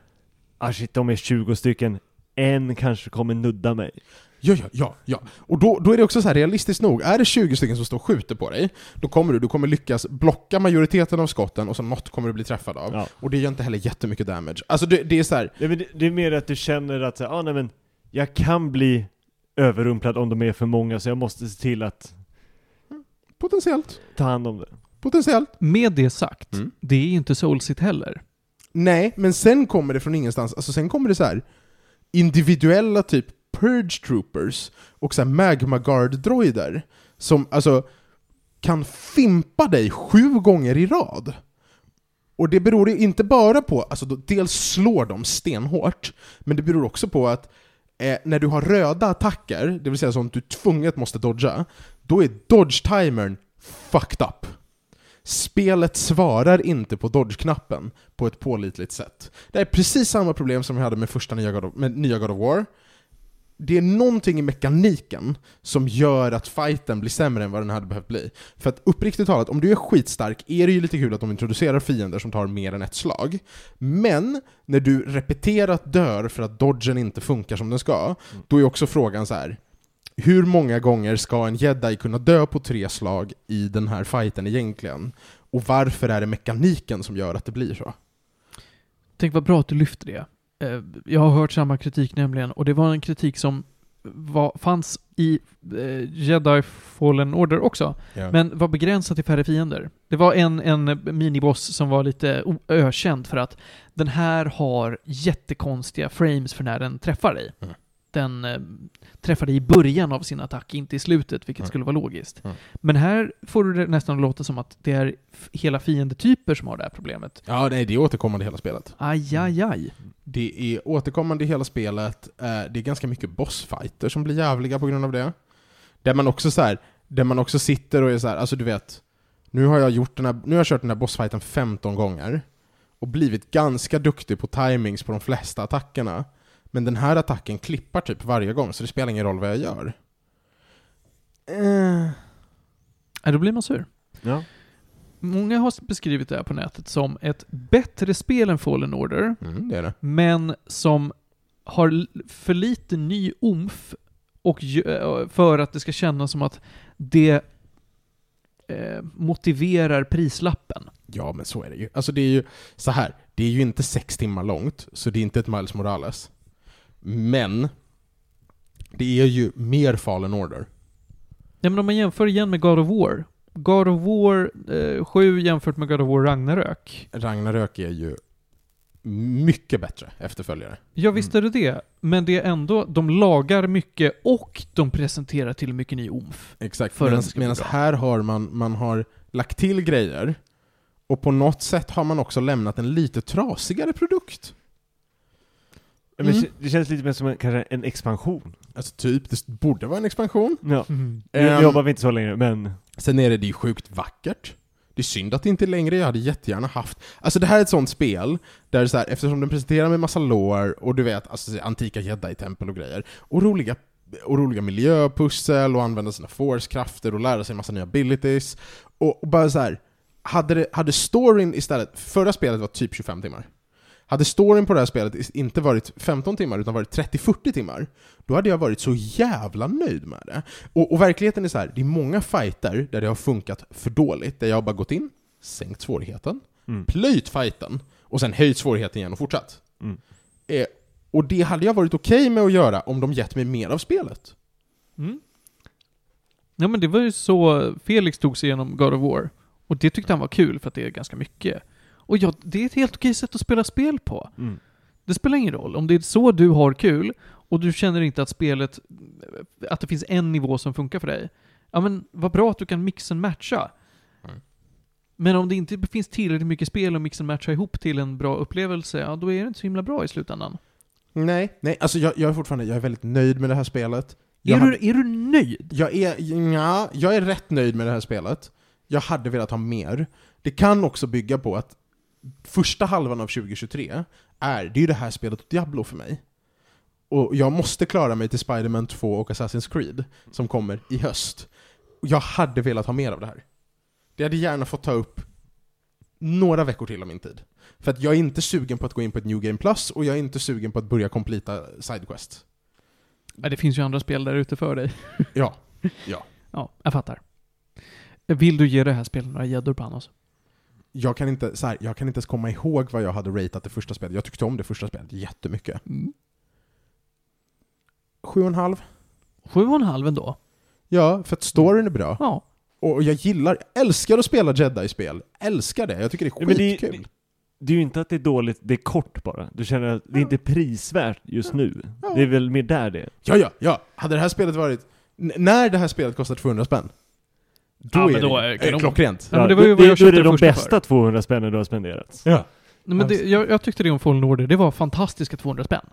ah shit, de är 20 stycken, en kanske kommer nudda mig. Ja, ja, ja, ja. Och då, då är det också så här realistiskt nog, är det 20 stycken som står och skjuter på dig, då kommer du, du kommer lyckas blocka majoriteten av skotten och så något kommer du bli träffad av. Ja. Och det gör inte heller jättemycket damage. Alltså det, det är så här, men det, det är mer att du känner att, ah, nej men, jag kan bli överrumplad om de är för många, så jag måste se till att potentiellt, ta hand om det. potentiellt. Med det sagt, Mm. det är inte Soulsit heller. Nej, men sen kommer det från ingenstans, alltså sen kommer det så här individuella typ Purge Troopers och så här Magma Guard-droider som alltså kan fimpa dig sju gånger i rad. Och det beror ju inte bara på, alltså då, dels slår de stenhårt, men det beror också på att eh, när du har röda attacker, det vill säga sånt du tvunget måste dodga, då är dodge-timern fucked up. Spelet svarar inte på dodge-knappen på ett pålitligt sätt. Det är precis samma problem som vi hade med första nya God of, med nya God of War. Det är någonting i mekaniken som gör att fighten blir sämre än vad den hade behövt bli. För att uppriktigt talat, om du är skitstark är det ju lite kul att de introducerar fiender som tar mer än ett slag. Men när du repeterat dör för att dodgen inte funkar som den ska, då är också frågan så här. Hur många gånger ska en jedi kunna dö på tre slag i den här fighten egentligen? Och varför är det mekaniken som gör att det blir så? Tänk vad bra att du lyfter det. Eh, Jag har hört samma kritik nämligen, och det var en kritik som var, fanns i eh, Jedi Fallen Order också, Ja. men var begränsad till färre fiender. Det var en, en miniboss som var lite ökänd för att den här har jättekonstiga frames för när den träffar dig. Mm. Den eh, träffar dig i början av sin attack, inte i slutet, vilket Mm. skulle vara logiskt. Mm. Men här får du det nästan att låta som att det är hela fiendetyper som har det här problemet. ja, nej, det är återkommande i hela spelet. Aj, aj, aj. Det är återkommande i hela spelet, eh, det är ganska mycket bossfighter som blir jävliga på grund av det. Där man också så här, där man också sitter och är så här, alltså du vet, nu har jag gjort den här, nu har jag kört den här bossfighten 15 gånger och blivit ganska duktig på timings på de flesta attackerna. Men den här attacken klippar typ varje gång, så det spelar ingen roll vad jag gör. Eh, Ja, då blir man sur. Ja. Många har beskrivit det här på nätet som ett bättre spel än Fallen Order, mm, det är det. men som har för lite ny omf och gö- för att det ska kännas som att det eh, motiverar prislappen. Ja, men så är det ju. Alltså det är ju så här. det är ju inte sex timmar långt, så det är inte ett Miles Morales. Men, det är ju mer Fallen Order. Ja, men om man jämför igen med God of War. God of War eh, 7 jämfört med God of War Ragnarök. Ragnarök är ju mycket bättre efterföljare. Ja, visst är det det. Men det är ändå, de lagar mycket och de presenterar till mycket ny omf. Exakt. Medan här har man, man har lagt till grejer, och på något sätt har man också lämnat en lite trasigare produkt. Men Mm. det- känns lite mer som en, kanske en expansion. Alltså typ, det borde vara en expansion. Ja. Mm. Nu Ehm. jobbar vi inte så länge, men Sen är det, det är ju sjukt vackert. Det är synd att det inte är längre, jag hade jättegärna haft... Alltså det här är ett sånt spel, där så här, eftersom den presenterar med massa lore, och du vet, alltså antika jedi-tempel och grejer, och roliga, och roliga miljöpussel, och använda sina force-krafter, och lära sig massa nya abilities, och, och bara så här. Hade, det, hade storyn istället, förra spelet var typ 25 timmar. Hade storyn på det här spelet inte varit 15 timmar, utan varit 30-40 timmar, då hade jag varit så jävla nöjd med det. Och, och verkligheten är så här, det är många fighter där det har funkat för dåligt, där jag har bara gått in, sänkt svårigheten, Mm. plöjt fighten, och sen höjt svårigheten igen och fortsatt. Mm. Eh, och det hade jag varit okej med att göra om de gett mig mer av spelet. Mm. Ja men det var ju så Felix tog sig igenom God of War. Och det tyckte han var kul för att det är ganska mycket. Och ja, det är ett helt okej sätt att spela spel på. Mm. Det spelar ingen roll. Om det är så du har kul och du känner inte att spelet, att det finns en nivå som funkar för dig. Ja men vad bra att du kan mix and matcha. Mm. Men om det inte finns tillräckligt mycket spel att mix and matcha ihop till en bra upplevelse, ja då är det inte så himla bra i slutändan. Nej, nej, alltså jag, jag är fortfarande jag är väldigt nöjd med det här spelet. Jag Är du, är du nöjd? Jag är, ja, jag är rätt nöjd med det här spelet. Jag hade velat ha mer. Det kan också bygga på att första halvan av 2023 är, det är ju det här spelet och Diablo för mig. Och jag måste klara mig till Spider-Man 2 och Assassin's Creed, som kommer i höst. Jag hade velat ha mer av det här. Det hade gärna fått ta upp några veckor till av min tid. För att jag är inte sugen på att gå in på ett New Game Plus, och jag är inte sugen på att börja completa Sidequest. Ja, det finns ju andra spel där ute för dig. <laughs> Ja. Ja, jag fattar. Vill du ge det här spelet några gäddor Panos? Jag kan, inte, så här, jag kan inte ens komma ihåg vad jag hade ratat det första spelet. Jag tyckte om det första spelet jättemycket. Mm. Sju och en halv. Sju och en halv ändå. Ja, för att storyn är bra. Ja. Och jag gillar, älskar att spela Jedi-spel. Älskar det. Jag tycker det är Ja, men det- skitkul. Det är ju inte att det är dåligt, det är kort bara. Du känner att det är inte prisvärt just nu. Ja. Det är väl mer där det är. Ja, ja, ja. Hade det här spelet varit... n- När det här spelet kostar 200 spänn. Då Ja, men är då det, är är det det kanon. klockrent. Ja, men det var ju vad jag är köpte det det de bästa för. 200 spännen du har spenderat. Ja. Nej, men det, jag, jag tyckte det om Fallen Order, det var fantastiska 200 spänn.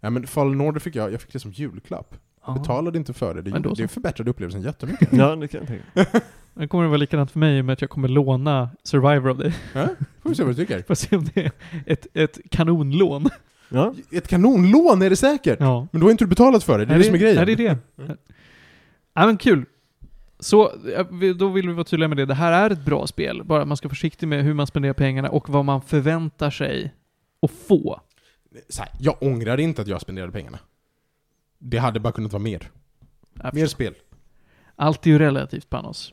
ja, men Fallen Order fick jag, jag fick det som julklapp. Ja. Betalade inte för det. Det, Men då det förbättrade upplevelsen jättemycket. <laughs> Ja, det kan jag tänka. <laughs> Det kommer att vara likadant för mig med att jag kommer låna Survivor av dig. ja? Får vi se vad du tycker. <laughs> Får se om det är ett, ett kanonlån. Ja. Ett kanonlån är det säkert! Ja. Men då har inte du betalat för det, det är det, som är grejen. Nej, det är det. Ja, men kul. Så, då vill vi vara tydliga med det. Det här är ett bra spel. Bara man ska vara försiktig med hur man spenderar pengarna och vad man förväntar sig att få. så här, jag ångrar inte att jag spenderade pengarna. Det hade bara kunnat vara mer. Jag Mer spel. Allt är ju relativt Panos.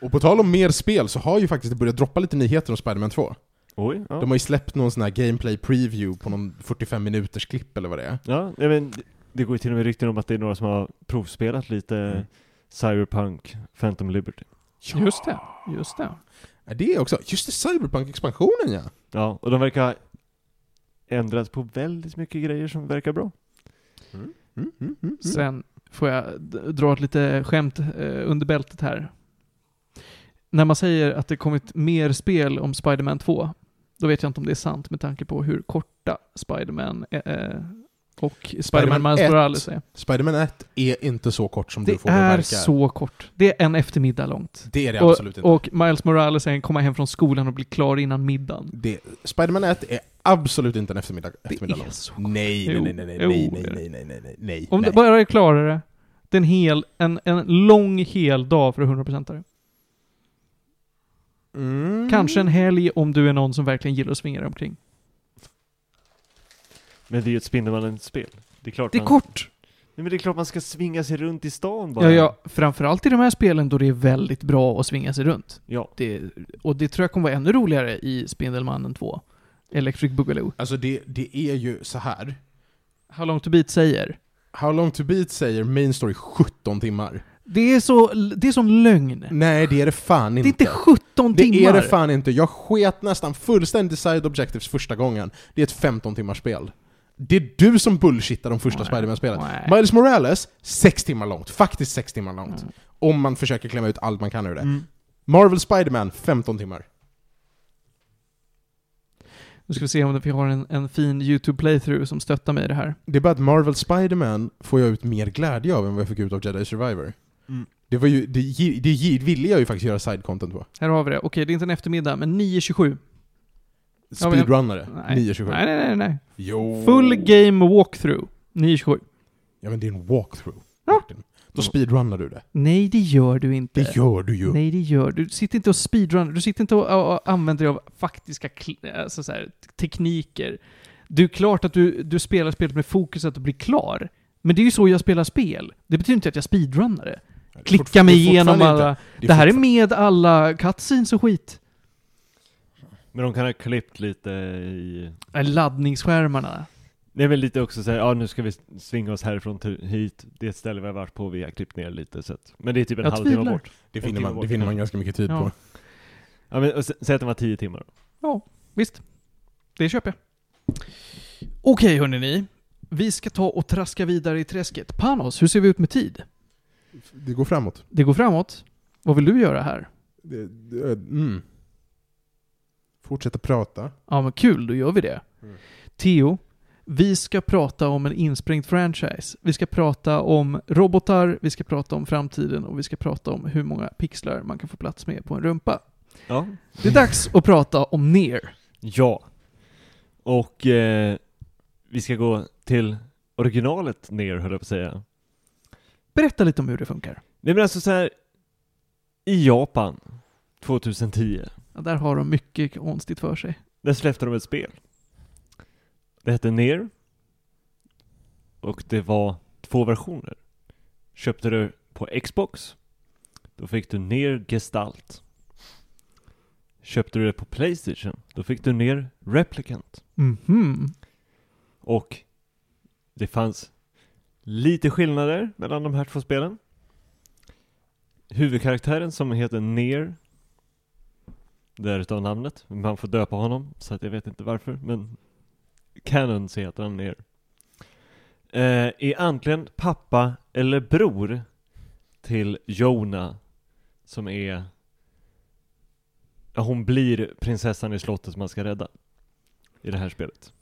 Och på tal om mer spel så har ju faktiskt det börjat droppa lite nyheter om Spider-Man 2. Oj. Ja. De har ju släppt någon sån här gameplay preview på någon 45 minuters klipp eller vad det är. Ja, men det- det går ju till och med rykten om att det är några som har provspelat lite Mm. Cyberpunk, Phantom Liberty. Just det. Just det. Ja, det är också, just det, Cyberpunk-expansionen ja! Ja, och de verkar ha ändrat på väldigt mycket grejer som verkar bra. Mm, mm, mm, mm. Sen får jag dra ett lite skämt eh, under bältet här. När man säger att det kommit mer spel om Spider-Man 2, då vet jag inte om det är sant med tanke på hur korta Spider-Man eh, eh, och Spider-Man Miles 1 Morales är. Spider-Man 1 är inte så kort som du Det får det är verka. så kort. Det är en eftermiddag långt. Det är det Och, absolut inte. och Miles Morales är en komma hem från skolan och bli klar innan middagen. det, Spider-Man 1 är absolut inte en eftermiddag, Det eftermiddag är så Nej, Jo, nej, nej, nej, nej, är det. nej, nej, nej, nej, nej, Om nej. det bara är klarare, det är en hel, en, en lång hel dag för 100% det. Mm. Kanske en helg om du är någon som verkligen gillar att svinga dig omkring. Men det är ju ett Spindelmannen-spel. Det är klart Det är man... kort! Nej, men det är klart man ska svinga sig runt i stan bara. Ja, ja, framförallt i de här spelen då det är väldigt bra att svinga sig runt. Ja. Det, och det tror jag kommer vara ännu roligare i Spindelmannen 2. Electric Boogaloo. Alltså det, det är ju så här. How long to beat säger. How long to beat säger main story 17 timmar. Det är så, det är sån lögn. Nej, det är det fan Det inte. är inte 17 Det timmar. är det fan inte. Jag sket nästan fullständigt side objectives första gången. Det är ett 15 timmars spel. Det är du som bullshittar de första. Spiderman-spelen. Miles Morales, 6 timmar långt. Faktiskt 6 timmar långt. Mm. Om man försöker klämma ut allt man kan ur det. Mm. Marvel Spiderman, 15 timmar. Nu ska vi se om vi har en, en fin YouTube-playthrough som stöttar mig i det här. Det är bara att Marvel Spiderman får jag ut mer glädje av än vad jag fick ut av Jedi Survivor. Mm. Det var ju, det, det ville jag ju faktiskt göra side-content på. Här har vi det. Okej, det är inte en eftermiddag, men 9.27. Ja, Speedrunnare, Nej. 9.27. Nej, nej, nej, nej. Jo. Full game walkthrough. 9.27. Ja men det är en walkthrough. Ja. Då speedrunnar du det. Nej, det gör du inte. Det gör du ju. Nej, det gör du. Du sitter inte och speedrunnar. Du sitter inte och, och, och använder dig av faktiska alltså så här, tekniker. Det är klart att du, du spelar spelet med fokus att bli klar. Men det är ju så jag spelar spel. Det betyder inte att jag speedrunnar det. Klicka mig det är igenom fortfarande alla... det Det här är med alla cutscenes och skit. Men de kan ha klippt lite i... Laddningsskärmarna. Det är väl lite också såhär, ja nu ska vi svinga oss härifrån till hit, det är ett ställe vi har varit på, vi har klippt ner lite så att, Men det är typ en Jag halvtimme tvivlar. bort. Det finner man, bort det finner man ganska mycket tid Ja. på. Ja men och s- säg att det var tio timmar. Ja, visst. Det köper jag. Okej, hörni. Vi ska ta och traska vidare i träsket. Panos, hur ser vi ut med tid? Det går framåt. Det går framåt. Vad vill du göra här? Det, det, mm. Fortsätta prata. Ja, men kul, då gör vi det. Mm. Theo, vi ska prata om en insprängd franchise. Vi ska prata om robotar, vi ska prata om framtiden och vi ska prata om hur många pixlar man kan få plats med på en rumpa. Ja. Det är dags att prata om NER. Ja. Och eh, vi ska gå till originalet ner höll jag på att säga. Berätta lite om hur det funkar. Nej men alltså så här i Japan 2010, Ja, där har de mycket konstigt för sig. där släppte de ett spel. Det hette Ner. Och det var två versioner. Köpte du på Xbox, då fick du Ner Gestalt. Köpte du det på Playstation, då fick du Ner Replicant. Mhm. Och det fanns lite skillnader mellan de här två spelen. Huvudkaraktären som heter Ner Därutav namnet, man får döpa honom, så att jag vet inte varför, men Canon heter han Ner eh, Är antingen pappa eller bror till Jona Som är Ja, hon blir prinsessan i slottet som man ska rädda I det här spelet.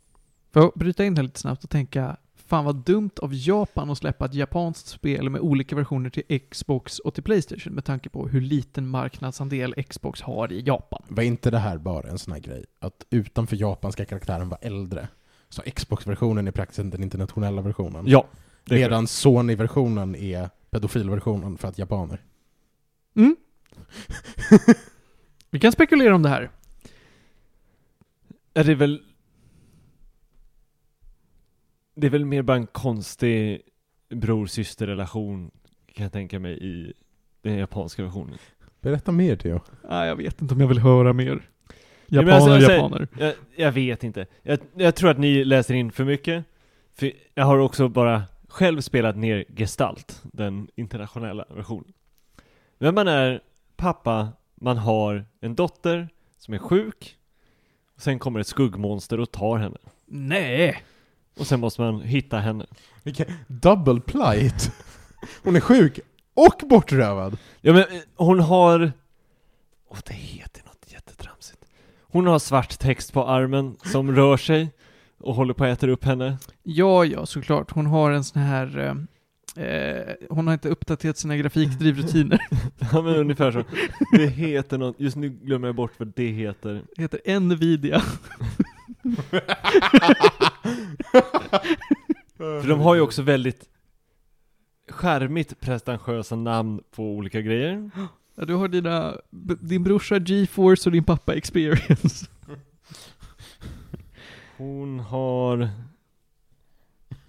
Får jag bryta in här lite snabbt och tänka, fan vad dumt av Japan att släppa ett japanskt spel med olika versioner till Xbox och till Playstation med tanke på hur liten marknadsandel Xbox har i Japan. Var inte det här bara en sån här grej? Att utanför Japan ska karaktären vara äldre? Så Xbox-versionen är praktiskt den internationella versionen. Ja, Medan Sony-versionen är pedofilversionen för att japaner. Mm. <laughs> Vi kan spekulera om det här. Är det väl Det är väl mer bara en konstig bror-syster-relation Kan jag tänka mig i den japanska versionen Berätta mer Theo. Nej, jag vet inte om jag vill höra mer. Japaner, alltså, alltså, japaner. jag, jag vet inte jag, jag tror att ni läser in för mycket För jag har också bara själv spelat ner Gestalt Den internationella versionen Men man är pappa Man har en dotter Som är sjuk och Sen kommer ett skuggmonster och tar henne Nej! Och sen måste man hitta henne Vilken double plight! Hon är sjuk och bortrövad! Ja men eh, hon har... Åh, det heter något jättetramsigt. Hon har svart text på armen som rör sig och håller på att äta upp henne. Ja, ja, såklart. Hon har en sån här... Eh, eh, hon har inte uppdaterat sina grafikdrivrutiner. <laughs> Ja men ungefär så. Det heter något, just nu glömmer jag bort vad det heter. Det heter Nvidia. <laughs> För de har ju också väldigt skärmigt pretentiösa namn på olika grejer. Ja, du har dina, din brorsa GeForce och din pappa Experience. Hon har...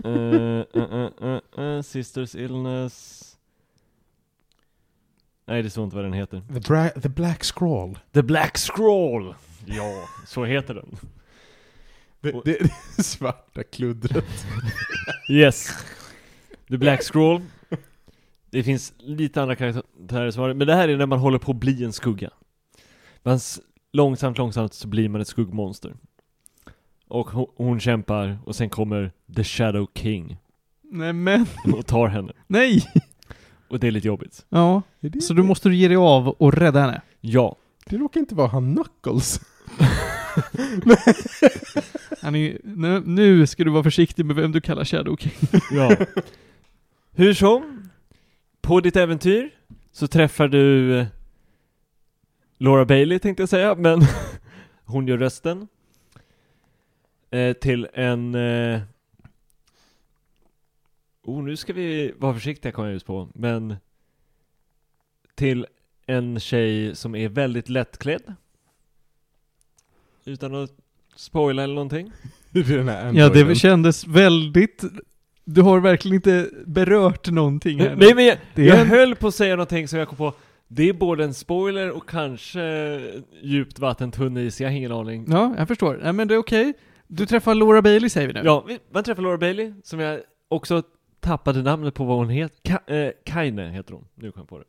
eh, eh, eh, Sisters Illness... Nej, det står inte vad den heter. The, Bra- the Black Scroll. The Black Scroll! Ja, så heter den. Det, det, det svarta kluddret. Yes. The Black Scroll. Det finns lite andra karaktärer som har det, men det här är när man håller på att bli en skugga. Man långsamt, långsamt så blir man ett skuggmonster. Och hon, hon kämpar och sen kommer The Shadow King Nej men, och tar henne. nej! Och det är lite jobbigt. Ja, Är det, så du måste ge dig av och rädda henne. Ja. det råkar inte vara han Knuckles. <laughs> <laughs> <laughs> <laughs> Han är, nu, nu ska du vara försiktig med vem du kallar Shadow King. <laughs> Ja. Hur som, på ditt äventyr så träffar du eh, Laura Bailey tänkte jag säga, men <laughs> hon gör rösten. Eh, till en... Eh, oh, nu ska vi vara försiktiga kommer jag just på, men till en tjej som är väldigt lättklädd. Utan att spoila eller någonting. <laughs> Den här Ja, det kändes väldigt... Du har verkligen inte berört någonting här. Nej men jag, jag en- höll på att säga någonting som jag kom på Det är både en spoiler och kanske djupt vatten, tunn is, jag har ingen aning Ja, jag förstår. Nej men det är okej. Du träffar Laura Bailey säger vi nu. Ja, vi- man träffar Laura Bailey, som jag också tappade namnet på vad hon heter Ka- eh, Kaine heter hon, nu kom jag på det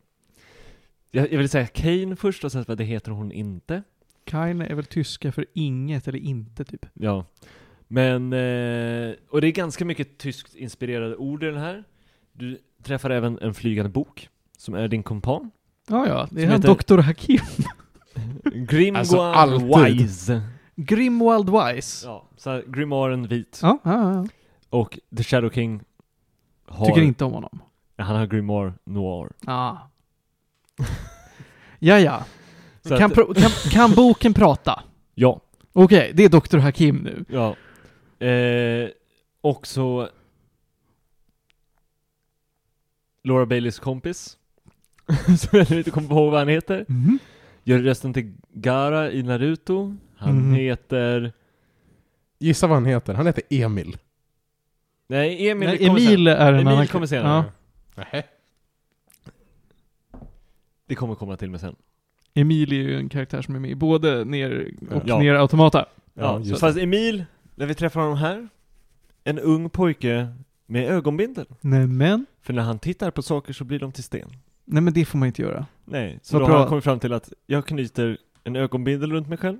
jag, jag vill säga Kane först och sen så det heter hon inte Kaine är väl tyska för inget eller inte typ. Ja Men, eh, och det är ganska mycket tyskt inspirerade ord i den här Du träffar även en flygande bok Som är din kompan Ja, ja. Det är han heter- Dr. Hakim. <laughs> Grimgoire Alltså, alltid. Wise Grimwald Wise. Ja, så här, Grimoaren vit Ja, ja, ja. Och The Shadow King har, Tycker inte om honom. Han har Grimoire Noir Ja. <laughs> ja, ja. Så Kan, att- pro- kan, kan boken prata? Ja, Okej, det är Dr. Hakim nu. ja eh, Också Laura Baileys kompis <laughs> Som jag nu inte kommer ihåg vad han heter Mhm. Gör rösten till Gara i Naruto Han Mhm. heter Gissa vad han heter. Han heter Emil. Nej, Emil Nej, kommer Emil är en Emil annan kommer Ja. senare Nähä. Det kommer komma till mig sen Emil är ju en karaktär som är med i både ner och Ja. ner automata. Ja, Ja, fast Emil, när vi träffar honom här En ung pojke med ögonbindel Nej men. För när han tittar på saker så blir de till sten Nej men det får man inte göra. Nej, så Vad då bra. har han kommit fram till att jag knyter en ögonbindel runt mig själv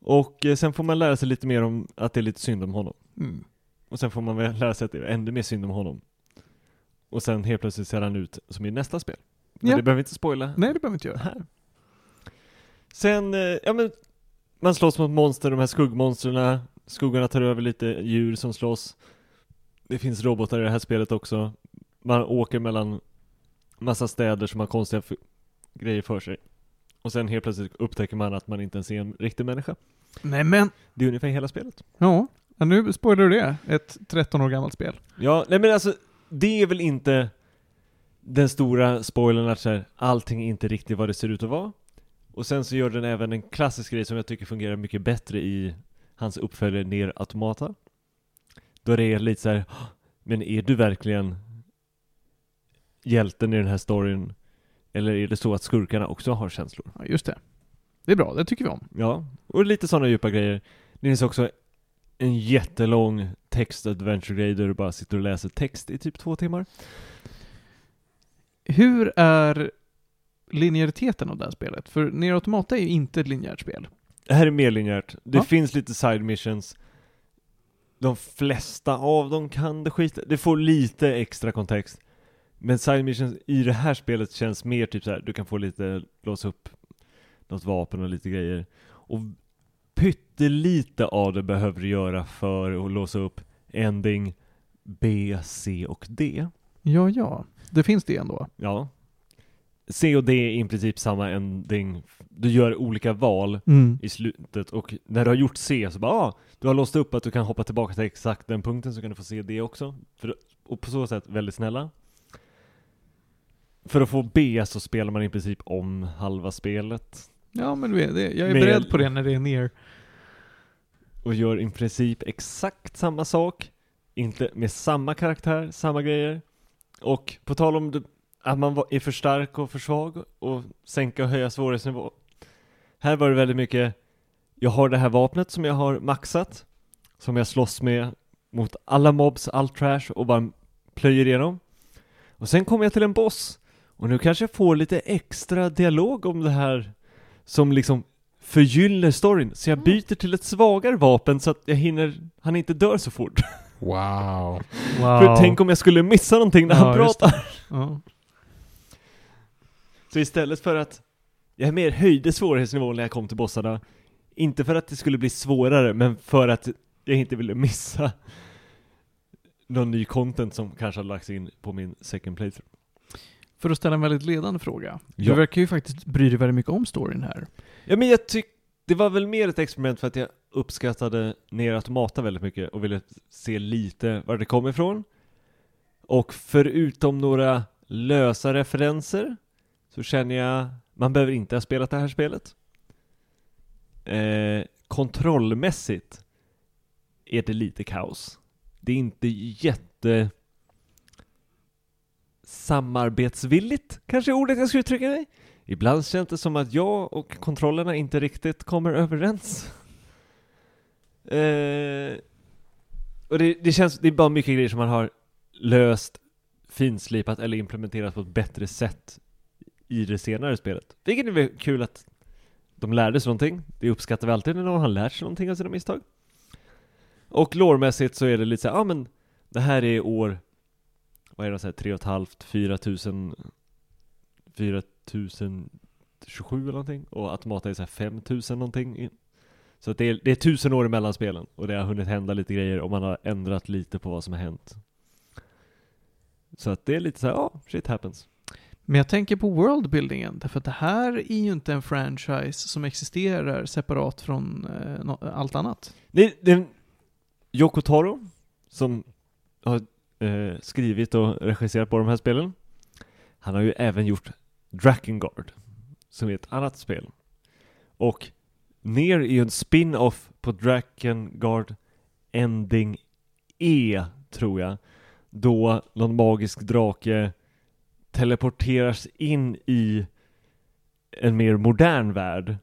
Och eh, sen får man lära sig lite mer om att det är lite synd om honom Mm. Och sen får man väl lära sig att det är ännu mer synd om honom Och sen helt plötsligt ser han ut som i nästa spel Men Ja. det behöver vi inte spoila Nej det behöver man inte göra. här Sen, eh, ja men Man slåss mot monster, de här skuggmonstren Skuggarna tar över lite djur som slåss Det finns robotar i det här spelet också Man åker mellan Massa städer som har konstiga grejer för sig Och sen helt plötsligt upptäcker man att man inte ens är en riktig människa Nej men. Det är ungefär hela spelet Ja. ja nu spoilar du det. Ett 13 år gammalt spel. Ja, nej men alltså Det är väl inte Den stora spoilern att så här, allting är inte riktigt vad det ser ut att vara Och sen så gör den även en klassisk grej som jag tycker fungerar mycket bättre i Hans uppföljare Ner Automata Då det är lite så här, "Åh, Men är du verkligen Hjälten i den här storyn? Eller är det så att skurkarna också har känslor? Ja just det. Det är bra, det tycker vi om. Ja, och lite sådana djupa grejer Det finns också en jättelång text-adventure-grej där du bara sitter och läser text i typ två timmar Hur är linjäriteten av det här spelet? För Nier Automata är ju inte ett linjärt spel. Det här är mer linjärt. Det Ja. finns lite side missions. De flesta av dem kan det skita Det får lite extra kontext. Men side missions i det här spelet känns mer typ så här. du kan få lite, låsa upp något vapen och lite grejer. Och pyttelite av det behöver du göra för att låsa upp ending B, C och D. Ja, ja. Det finns det ändå. Ja. C och D är i princip samma ending. Du gör olika val Mm. i slutet och när du har gjort C så bara ah, du har låst upp att du kan hoppa tillbaka till exakt den punkten så kan du få se det också. För, och på så sätt väldigt snälla. För att få B så spelar man i princip om halva spelet Ja, men jag är Med- beredd på det när det är ner. och gör i princip exakt samma sak. Inte med samma karaktär, samma grejer. Och på tal om det, att man är för stark och för svag och sänka och höja svårighetsnivå. Här var det väldigt mycket, jag har det här vapnet som jag har maxat, som jag slåss med mot alla mobs, all trash och bara plöjer igenom. Och sen kommer jag till en boss, och nu kanske jag får lite extra dialog om det här som liksom förgyller storyn, så jag byter till ett svagare vapen så att jag hinner, han inte dör så fort. <laughs> Wow. För tänk om jag skulle missa någonting när Ja, han pratar. Ja. Så istället för att jag mer höjde svårighetsnivån när jag kom till bossarna, inte för att det skulle bli svårare, men för att jag inte ville missa någon ny content som kanske hade lagts in på min second playthrough. För att ställa en väldigt ledande fråga. Ja. Du verkar ju faktiskt bry dig väldigt mycket om storyn här. Ja men jag tyckte, det var väl mer ett experiment för att jag uppskattade Ner Automata väldigt mycket och ville se lite var det kom ifrån. Och förutom några lösa referenser så känner jag, man behöver inte ha spelat det här spelet. Eh, kontrollmässigt är det lite kaos. Det är inte jätte samarbetsvilligt, kanske är ordet jag skulle uttrycka mig. Ibland känns det som att jag och kontrollerna inte riktigt kommer överens. Eh, och det, det känns, det är bara mycket grejer som man har löst, finslipat eller implementerat på ett bättre sätt i det senare spelet. Vilket är väl kul att de lärde sig någonting. Det uppskattar vi alltid när någon har lärt sig någonting av sina misstag. Och lårmässigt så är det lite så ja ah, men det här är år, vad är det, så här, tre och ett halvt, fyra tusen, fyra tusen 27 eller någonting och Automata är så här 5000 någonting så det är, det är tusen år emellan spelen och det har hunnit hända lite grejer och man har ändrat lite på vad som har hänt. Så att det är lite så här, ja, shit happens. Men jag tänker på worldbuildingen, därför att det här är ju inte en franchise som existerar separat från eh, allt annat. Det, det Yoko Taro som har eh, skrivit och regisserat på de här spelen. Han har ju även gjort Drakengard som är ett annat spel. Och Ner är ju en spin-off på Drakengard Ending E, tror jag då någon magisk drake teleporteras in i en mer modern värld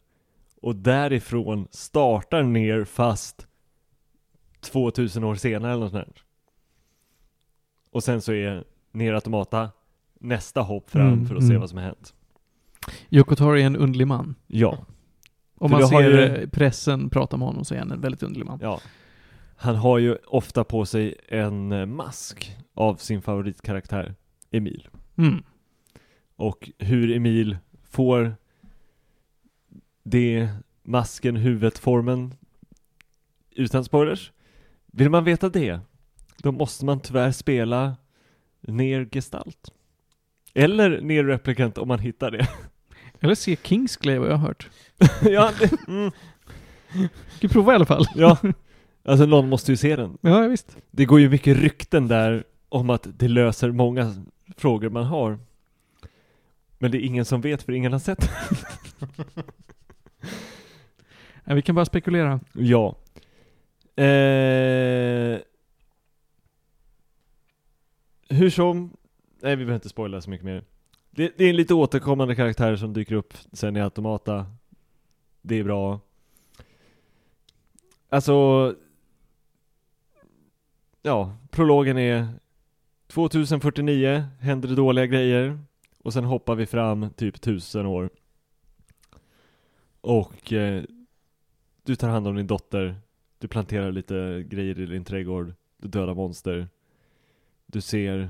och därifrån startar ner fast 2000 år senare eller något sånt. Och sen så är ner automata nästa hopp fram Mm, för att se mm. vad som har hänt. Yoko Taro är en underlig man. Ja, Om man ser ju- pressen prata med honom så är han en väldigt underlig man. ja. Han har ju ofta på sig en mask av sin favoritkaraktär, Emil. Mm. Och hur Emil får det masken, huvudet, formen utan spoilers. Vill man veta det, då måste man tyvärr spela ner gestalt. Eller ner replicant om man hittar det. <laughs> Eller se Kingsglaive vad jag har hört. <laughs> ja, det, <laughs> mm, Ska prova i alla fall. <laughs> ja, alltså någon måste ju se den. Ja, visst. Det går ju mycket rykten där om att det löser många frågor man har. Men det är ingen som vet för ingen har sett. Ja, vi kan bara spekulera. Ja. Eh, hur som, nej vi behöver inte spoila så mycket mer. Det, det är en lite återkommande karaktär som dyker upp sen i Automata. Det är bra. Alltså, ja, prologen är 2049 händer det dåliga grejer och sen hoppar vi fram typ tusen år. Och eh, du tar hand om din dotter, du planterar lite grejer i din trädgård, du dödar monster, du ser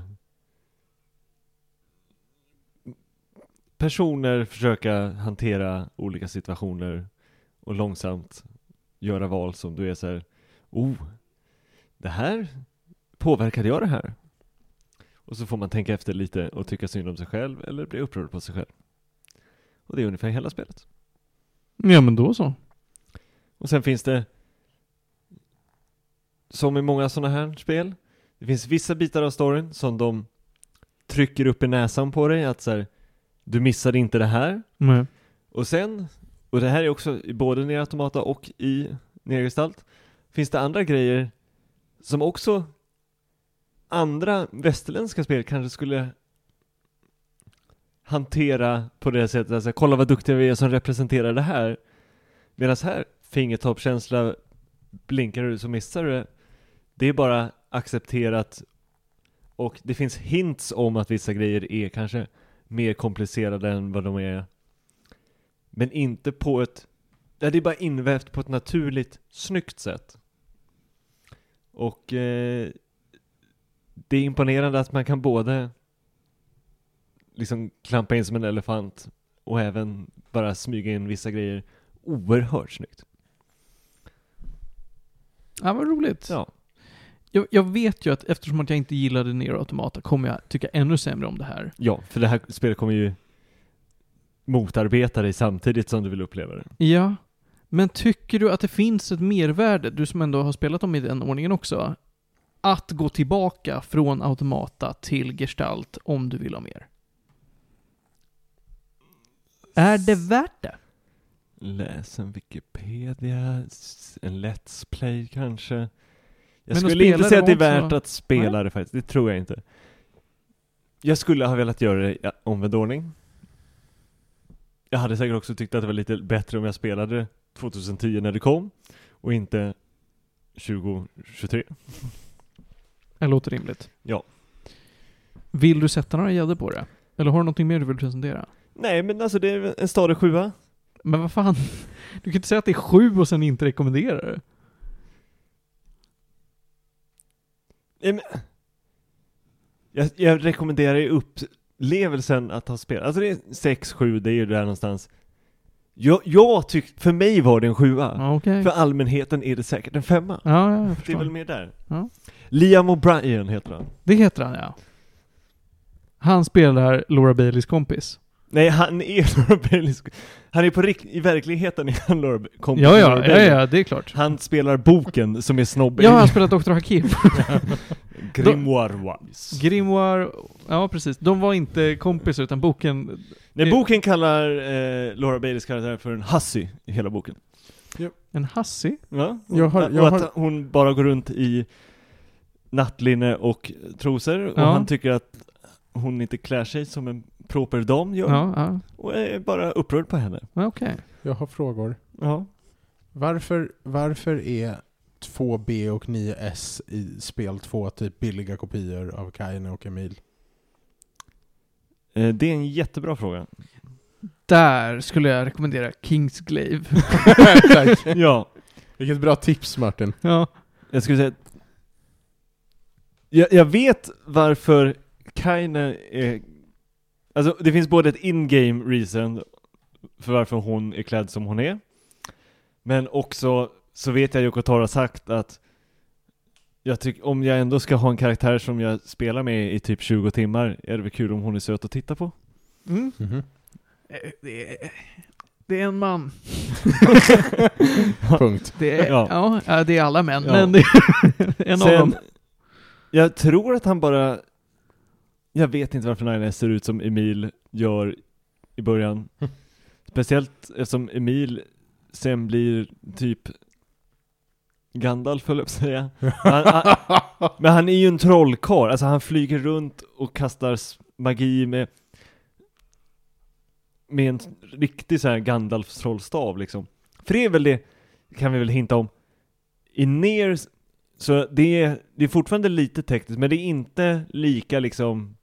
personer försöka hantera olika situationer och långsamt göra val som du är så här, oh, det här, påverkade jag det här? Och så får man tänka efter lite och tycka synd om sig själv eller bli upprörd på sig själv. Och det är ungefär hela spelet. Ja, men då så. Och sen finns det som i många sådana här spel det finns vissa bitar av storyn som de trycker upp i näsan på dig att så här, du missade inte det här Nej. och sen och det här är också i både Nier Automata och i Nergestalt finns det andra grejer som också andra västerländska spel kanske skulle hantera på det sättet, alltså kolla vad duktiga vi är som representerar det här Medan här, fingertoppskänsla, blinkar du så missar du det. Det är bara accepterat och det finns hints om att vissa grejer är kanske mer komplicerade än vad de är. Men inte på ett, ja, det är bara invävt på ett naturligt, snyggt sätt. Och eh, det är imponerande att man kan både liksom klampa in som en elefant och även bara smyga in vissa grejer oerhört snyggt. Ja, vad roligt. Ja. Jag, jag vet ju att eftersom att jag inte gillade Nier Automata kommer jag tycka ännu sämre om det här. Ja, för det här spelet kommer ju motarbeta dig samtidigt som du vill uppleva det. Ja. Men tycker du att det finns ett mervärde, du som ändå har spelat dem i den ordningen också, att gå tillbaka från Automata till Gestalt om du vill ha mer? Är det värt det? Läs en Wikipedia, en Let's Play kanske. Jag Men skulle inte säga att det är också- värt att spela det faktiskt, det tror jag inte. Jag skulle ha velat göra det i omvänd ordning. Jag hade säkert också tyckt att det var lite bättre om jag spelade det 2010 när det kom, och inte 2023. Det låter rimligt. Ja. Vill du sätta några gäddor på det? Eller har du någonting mer du vill presentera? Nej men alltså det är en stadig sjua. Men vad fan? <laughs> Du kan inte säga att det är sju och sen inte rekommendera det. Nej, men... jag, jag rekommenderar ju upplevelsen att ha spelat, alltså det är 6-7, det är ju där någonstans. Jag, jag tyckte, för mig var det en sjua. Ja, okej. För allmänheten är det säkert en femma. Ja, ja, jag Det är väl mer där. Ja. Liam O'Brien heter han. Det heter han, ja. Han spelar Laura Baileys kompis. Nej, han är <laughs> Laura Baileys, han är på rikt, i verkligheten är han Laura, kompis Ja, ja, ja, Bailey. ja, det är klart. Han spelar boken som är snobben. Ja, han spelar Dr. Hakim. <laughs> Grimoire Wise. Grimoire, ja precis. De var inte kompisar utan boken... Nej, boken kallar eh, Laura Baileys karaktär för en hussy i hela boken. En hassi? Ja, Jag har- och jag att har- hon bara går runt i nattlinne och trosor och Ja. han tycker att hon inte klär sig som en proper dam gör Ja, ja. och är bara upprörd på henne. okej. Jag har frågor. Ja. Varför, varför är 2B och 9S i spel 2 typ billiga kopior av Kaine och Emil? Eh, Det är en jättebra fråga. Där skulle jag rekommendera Kingsglaive. <laughs> Tack. <laughs> ja, Vilket bra tips Martin. ja. jag skulle säga att jag, jag vet varför Kaine är Alltså det finns både ett in-game reason för varför hon är klädd som hon är Men också så vet jag Yoko Taro har sagt att jag tycker, om jag ändå ska ha en karaktär som jag spelar med i typ 20 timmar, är det väl kul om hon är söt att titta på? Mm. Mhm. Eh, Det är, det är en man. <laughs> Punkt. Det är, Ja. ja. det är alla män, Ja. men det är en av dem. jag tror att han bara, jag vet inte varför 9S ser ut som Emil gör i början. Speciellt eftersom Emil sen blir typ Gandalf höll jag på att säga. Han, han, <laughs> men han är ju en trollkarl, alltså han flyger runt och kastar magi med med en riktig så här Gandalfs trollstav liksom. För det är väl det, kan vi väl hinta om. I ner så det är, det är fortfarande lite tekniskt, men det är inte lika liksom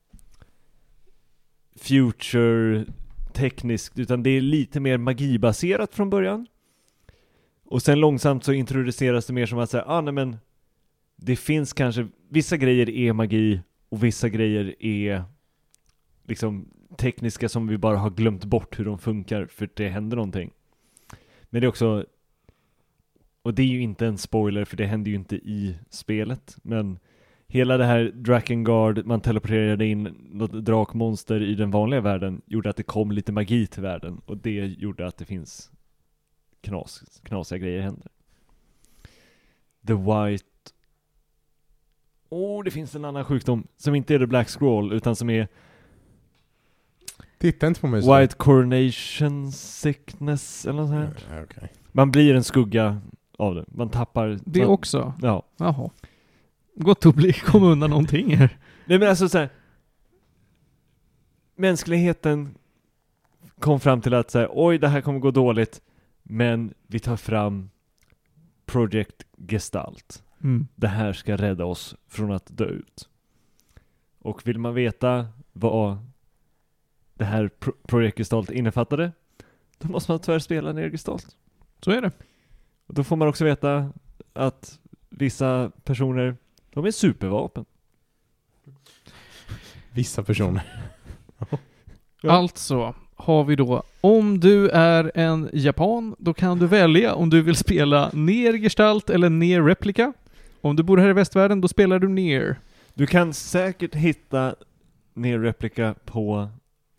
future tekniskt, utan det är lite mer magibaserat från början. Och sen långsamt så introduceras det mer som att säga, ah nej men det finns kanske, vissa grejer är magi och vissa grejer är liksom tekniska som vi bara har glömt bort hur de funkar för det händer någonting. Men det är också och det är ju inte en spoiler för det händer ju inte i spelet, men hela det här Drakengard, man teleporterade in något drakmonster i den vanliga världen, gjorde att det kom lite magi till världen och det gjorde att det finns knas, knasiga grejer händer. The White Åh, oh, det finns en annan sjukdom som inte är the Black Scroll utan som är Titta inte på mig så. White Coronation Sickness eller något sånt här. Okej. Man blir en skugga av det. Man tappar... Det man, också. Ja. Jaha. Gott att bli, komma undan någonting här. Nej men alltså så här, Mänskligheten kom fram till att säga oj det här kommer gå dåligt, men vi tar fram Project Gestalt. Mm. Det här ska rädda oss från att dö ut. Och vill man veta vad det här Pro- Project Gestalt innefattade, då måste man tyvärr spela ner Gestalt. Så är det. Och då får man också veta att vissa personer, de är supervapen. Vissa personer. Ja. Alltså har vi då, om du är en japan, då kan du välja om du vill spela ner Gestalt eller ner Replika. Om du bor här i västvärlden, då spelar du ner. Du kan säkert hitta ner replika på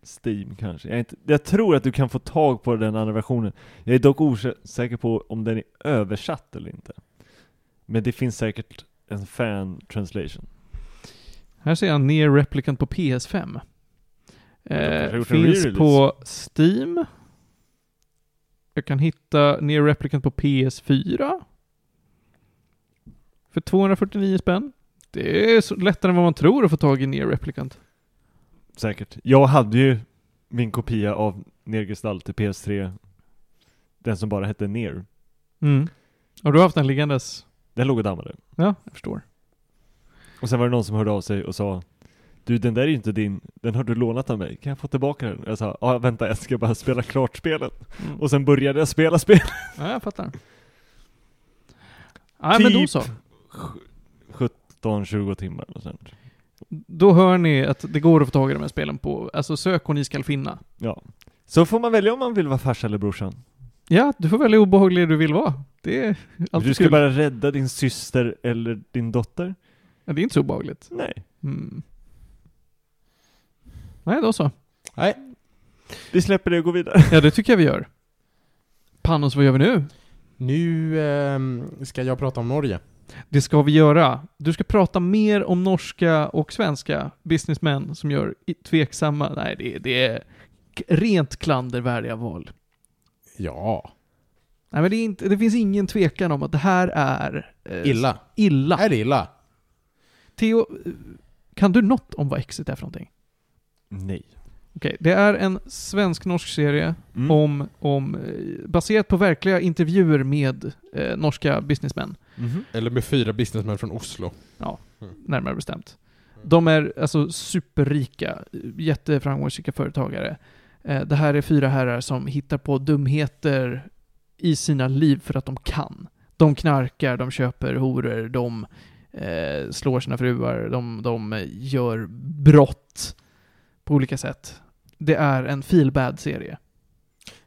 Steam kanske. Jag, inte, jag tror att du kan få tag på den andra versionen. Jag är dock osäker på om den är översatt eller inte. Men det finns säkert en fan translation. Här ser jag ner Replicant på PS5. kanske har Eh, finns på Steam. Jag kan hitta ner Replicant på PS4. För 249 spänn. Det är så lättare än vad man tror att få tag i ner Replicant. Säkert. Jag hade ju min kopia av Nergestalt till PS3. Den som bara hette Ner. Mm. Och du har haft den liggandes? Den låg och dammade. Ja, jag förstår. Och sen var det någon som hörde av sig och sa Du den där är ju inte din, den har du lånat av mig, kan jag få tillbaka den? Jag sa, ja vänta jag ska bara spela klart spelet. Mm. Och sen började jag spela spel. Ja, jag fattar. Ja, men då Typ. så. 17-20 timmar och sånt. Då hör ni att det går att få tag i de här spelen på, alltså sök och ni skall finna. Ja. Så får man välja om man vill vara farsa eller brorsan. Ja, du får välja hur obehaglig du vill vara. Det är alltid du ska kul. bara rädda din syster eller din dotter? Ja, det är inte så obehagligt. Nej. Mm. Nej, då så. Nej, Vi släpper det och går vidare. Ja, det tycker jag vi gör. Panos, vad gör vi nu? nu ehm, ska jag prata om Norge. Det ska vi göra. Du ska prata mer om norska och svenska businessmän som gör tveksamma, nej det, det är rent klandervärdiga val. Ja. Nej men det, är inte, det finns ingen tvekan om att det här är... eh, Illa. Illa. Är det illa? Theo, eh, kan du något om vad Exit är för någonting? Nej. Okej, det är en svensk-norsk serie Mm. om, om, eh, baserat på verkliga intervjuer med eh, norska businessmän, Mhm. Eller med fyra businessmän från Oslo. närmare bestämt. De är alltså superrika, jätteframgångsrika företagare. Eh, det här är fyra herrar som hittar på dumheter i sina liv för att de kan. De knarkar, de köper horor, de eh, slår sina fruar, de, de gör brott på olika sätt. Det är en feel bad serie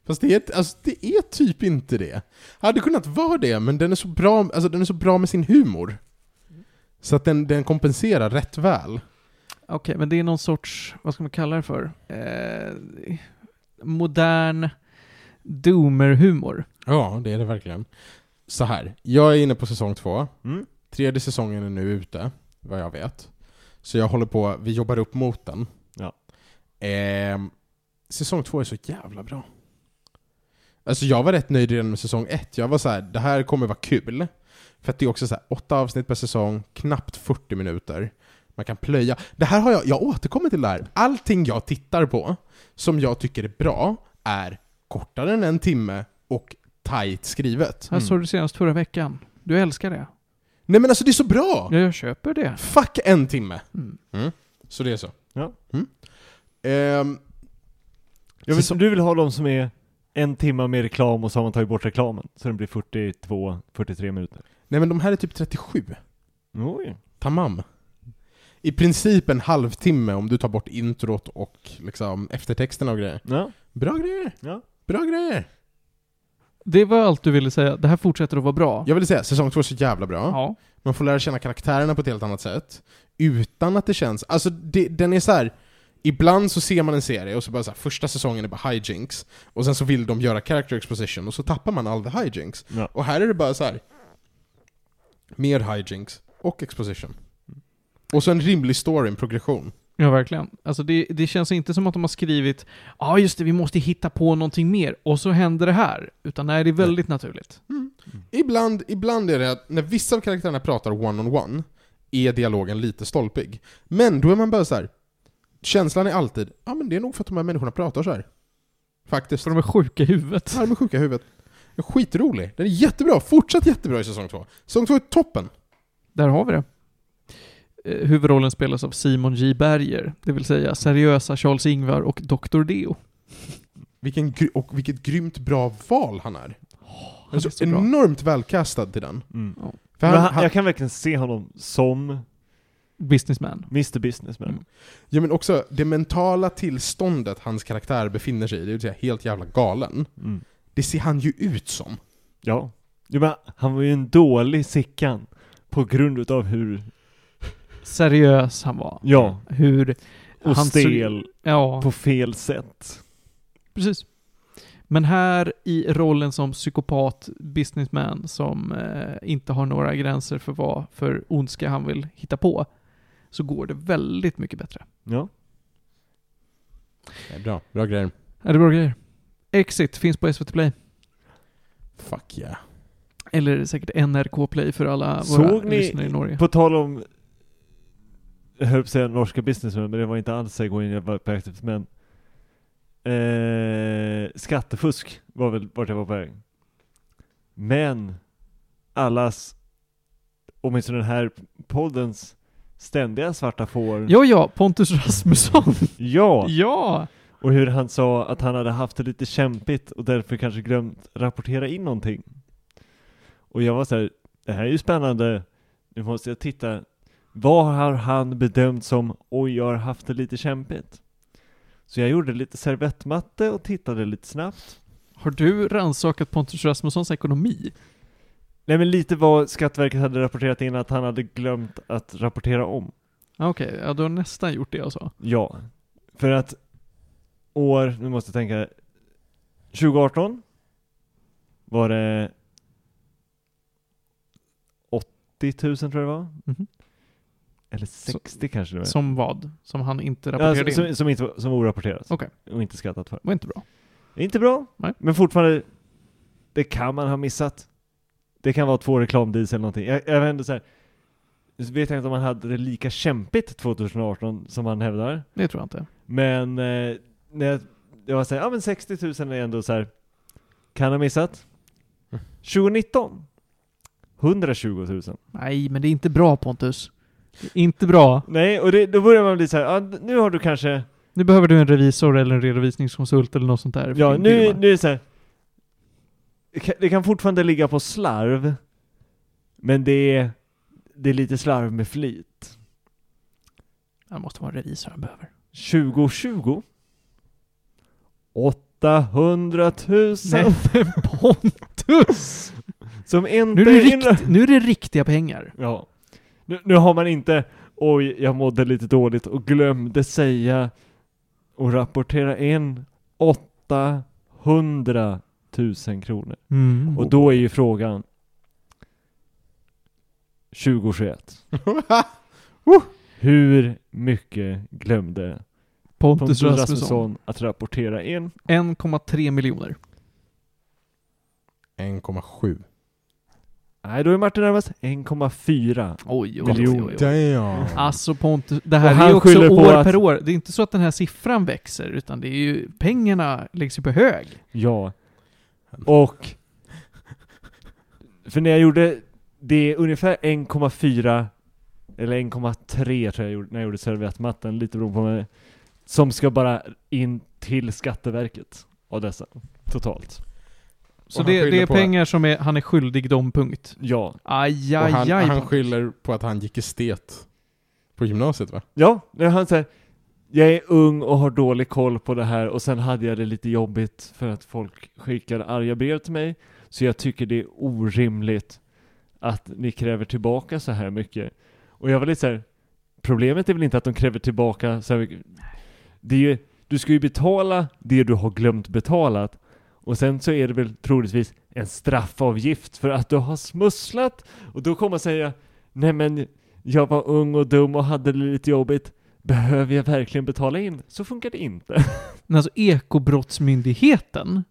Fast det är, alltså, det är typ inte det. Hade kunnat vara det, men den är så bra, alltså, den är så bra med sin humor. Så att den, den kompenserar rätt väl. Okej, men det är någon sorts, vad ska man kalla det för? Eh, modern doomer-humor. Ja, det är det verkligen. Så här, jag är inne på säsong två. Mm. Tredje säsongen är nu ute, vad jag vet. Så jag håller på, vi jobbar upp mot den. Ja. Ehm, säsong två är så jävla bra. Alltså jag var rätt nöjd redan med säsong ett. Jag var så här, det här kommer vara kul. För att det är också så här, åtta avsnitt per säsong, knappt 40 minuter. Man kan plöja. Det här har jag, jag återkommer till det här. Allting jag tittar på, som jag tycker är bra, är kortare än en timme och tight skrivet. Här Mm. såg du senast förra veckan. Du älskar det. Nej men alltså det är så bra! Ja, jag köper det. Fuck en timme! Mm. Så det är så. Ja. Mm. Ehm, Jag vill, Säsong- du vill ha de som är en timme med reklam och så har man tagit bort reklamen. Så den blir 42-43 minuter. nej men de här är typ 37. Oj. Tamam. I princip en halvtimme om du tar bort introt och liksom eftertexterna och grejer. Ja. Bra grejer! Ja. Bra grejer! Det var allt du ville säga. Det här fortsätter att vara bra. Jag vill säga, säsong två är så jävla bra. Ja. Man får lära känna karaktärerna på ett helt annat sätt. Utan att det känns... Alltså det, den är så här. Ibland så ser man en serie och så bara så här, första säsongen är bara hijinks. Och sen så vill de göra character exposition och så tappar man all the hijinks. Ja. Och här är det bara så här. Mer hijinks och exposition. Och så en rimlig story, en progression. Ja, verkligen. Alltså det, det känns inte som att de har skrivit ja ah, just det, vi måste hitta på någonting mer, och så händer det här. Utan nej, det är väldigt naturligt. Ibland, ibland är det att när vissa av karaktärerna pratar one-on-one är dialogen lite stolpig. Men då är man bara så här. Känslan är alltid, ja men det är nog för att de här människorna pratar så här. Faktiskt. För de är sjuka i huvudet. Ja, de är sjuka i huvudet. Den är skitrolig. Den är jättebra. Fortsatt jättebra i säsong två. Säsong två är toppen. Där har vi det. Eh, huvudrollen spelas av Simon J. Berger, det vill säga seriösa Charles-Ingvar och Dr. Deo. Vilken, och vilket grymt bra val han är. Han är så, så bra. enormt välkastad till den. Mm. Han, han, jag kan verkligen se honom som Businessman. Mr Businessman. Mm. ja, men också det mentala tillståndet hans karaktär befinner sig i, det vill säga helt jävla galen. Mm. Det ser han ju ut som. Ja. Jo, men han var ju en dålig Sickan. På grund utav hur, Seriös han var. ja, Hur och han såg- stel Ja, på fel sätt. precis. Men här i rollen som psykopat businessman som eh, inte har några gränser för vad för ondska han vill hitta på, så går det väldigt mycket bättre. Ja. Det är bra, bra grejer. Är det bra grejer? Exit finns på SVT Play. Fuck yeah. Eller säkert NRK Play för alla våra Såg ni- lyssnare i Norge. På tal om, jag höll på att säga norska businessmen, men det var inte alls Segwayn jag var på efter, men eh, skattefusk var väl vart jag var på väg. Men allas, åtminstone den här poddens ständiga svarta får. Ja, ja, Pontus Rasmusson. <laughs> ja! ja! Och hur han sa att han hade haft det lite kämpigt och därför kanske glömt rapportera in någonting. Och jag var så här, det här är ju spännande. Nu måste jag titta. Vad har han bedömt som, oj jag har haft det lite kämpigt? Så jag gjorde lite servettmatte och tittade lite snabbt. Har du rannsakat Pontus Rasmussons ekonomi? Nej men lite vad Skatteverket hade rapporterat in att han hade glömt att rapportera om. Ah, Okej, ja du har nästan gjort det jag sa. Ja. För att år, nu måste jag tänka, 2018 var det 80 000 tror jag det var. Mhm. Eller 60 kanske det var. Som vad? Som han inte ja, rapporterade som, in? som, som inte som orapporterat. Okej. Och inte skattat för. var inte bra. Inte bra, Nej. men fortfarande, det kan man ha missat. Det kan vara två reklamdeals eller någonting. Jag, jag ändå så här, vet jag inte om han hade det lika kämpigt 2018 som han hävdar. Det tror jag inte. Men eh, när jag, jag var såhär, ja men 60 000 är ändå så här. kan ha missat. 2019, 120 000. Nej, men det är inte bra Pontus. Inte bra. Nej, och det, då börjar man bli så här, ja, nu har du kanske, Nu behöver du en revisor eller en redovisningskonsult eller något sånt där. ja nu, nu är det så här. Det kan, fortfarande ligga på slarv, men det är, det är lite slarv med flit. Det måste vara en revisor han behöver. 2020 800 000 Nej, Pontus! som inte Nu är, rikt, nu är det riktiga pengar. Ja. Nu, nu har man inte, oj, jag mådde lite dåligt och glömde säga och rapportera in 800 000 kronor. Mm. Och då är ju frågan 2021. <laughs> Hur mycket glömde Pontus, Pontus Rasmusson. Rasmusson att rapportera in? 1,3 miljoner. 1,7. Nej, då är Martin närmast 1,4. Oj, oj, Miljoner. oj, oj. Damn. Alltså Pontus, det här Och är ju också år att- per år. Det är inte så att den här siffran växer, utan det är ju, pengarna läggs ju på hög. Ja. Och för när jag gjorde, det är ungefär 1,4 eller 1,3 tror jag gjorde, när jag gjorde servettmatten, lite beroende på mig, som ska bara in till Skatteverket av dessa, totalt. Så Och det, det är pengar som är, han är skyldig dem, punkt. Ja. Aj, Och aj, han, aj. han skyller på att han gick estet på gymnasiet va? Ja, han säger jag är ung och har dålig koll på det här och sen hade jag det lite jobbigt för att folk skickade arga brev till mig. Så jag tycker det är orimligt att ni kräver tillbaka så här mycket. Och jag var lite så här, problemet är väl inte att de kräver tillbaka så här mycket. Det är ju, du ska ju betala det du har glömt betalat. Och sen så är det väl troligtvis en straffavgift för att du har smusslat. Och då kommer man säga, nej men jag var ung och dum och hade det lite jobbigt. Behöver jag verkligen betala in? Så funkar det inte. <laughs> Men alltså Ekobrottsmyndigheten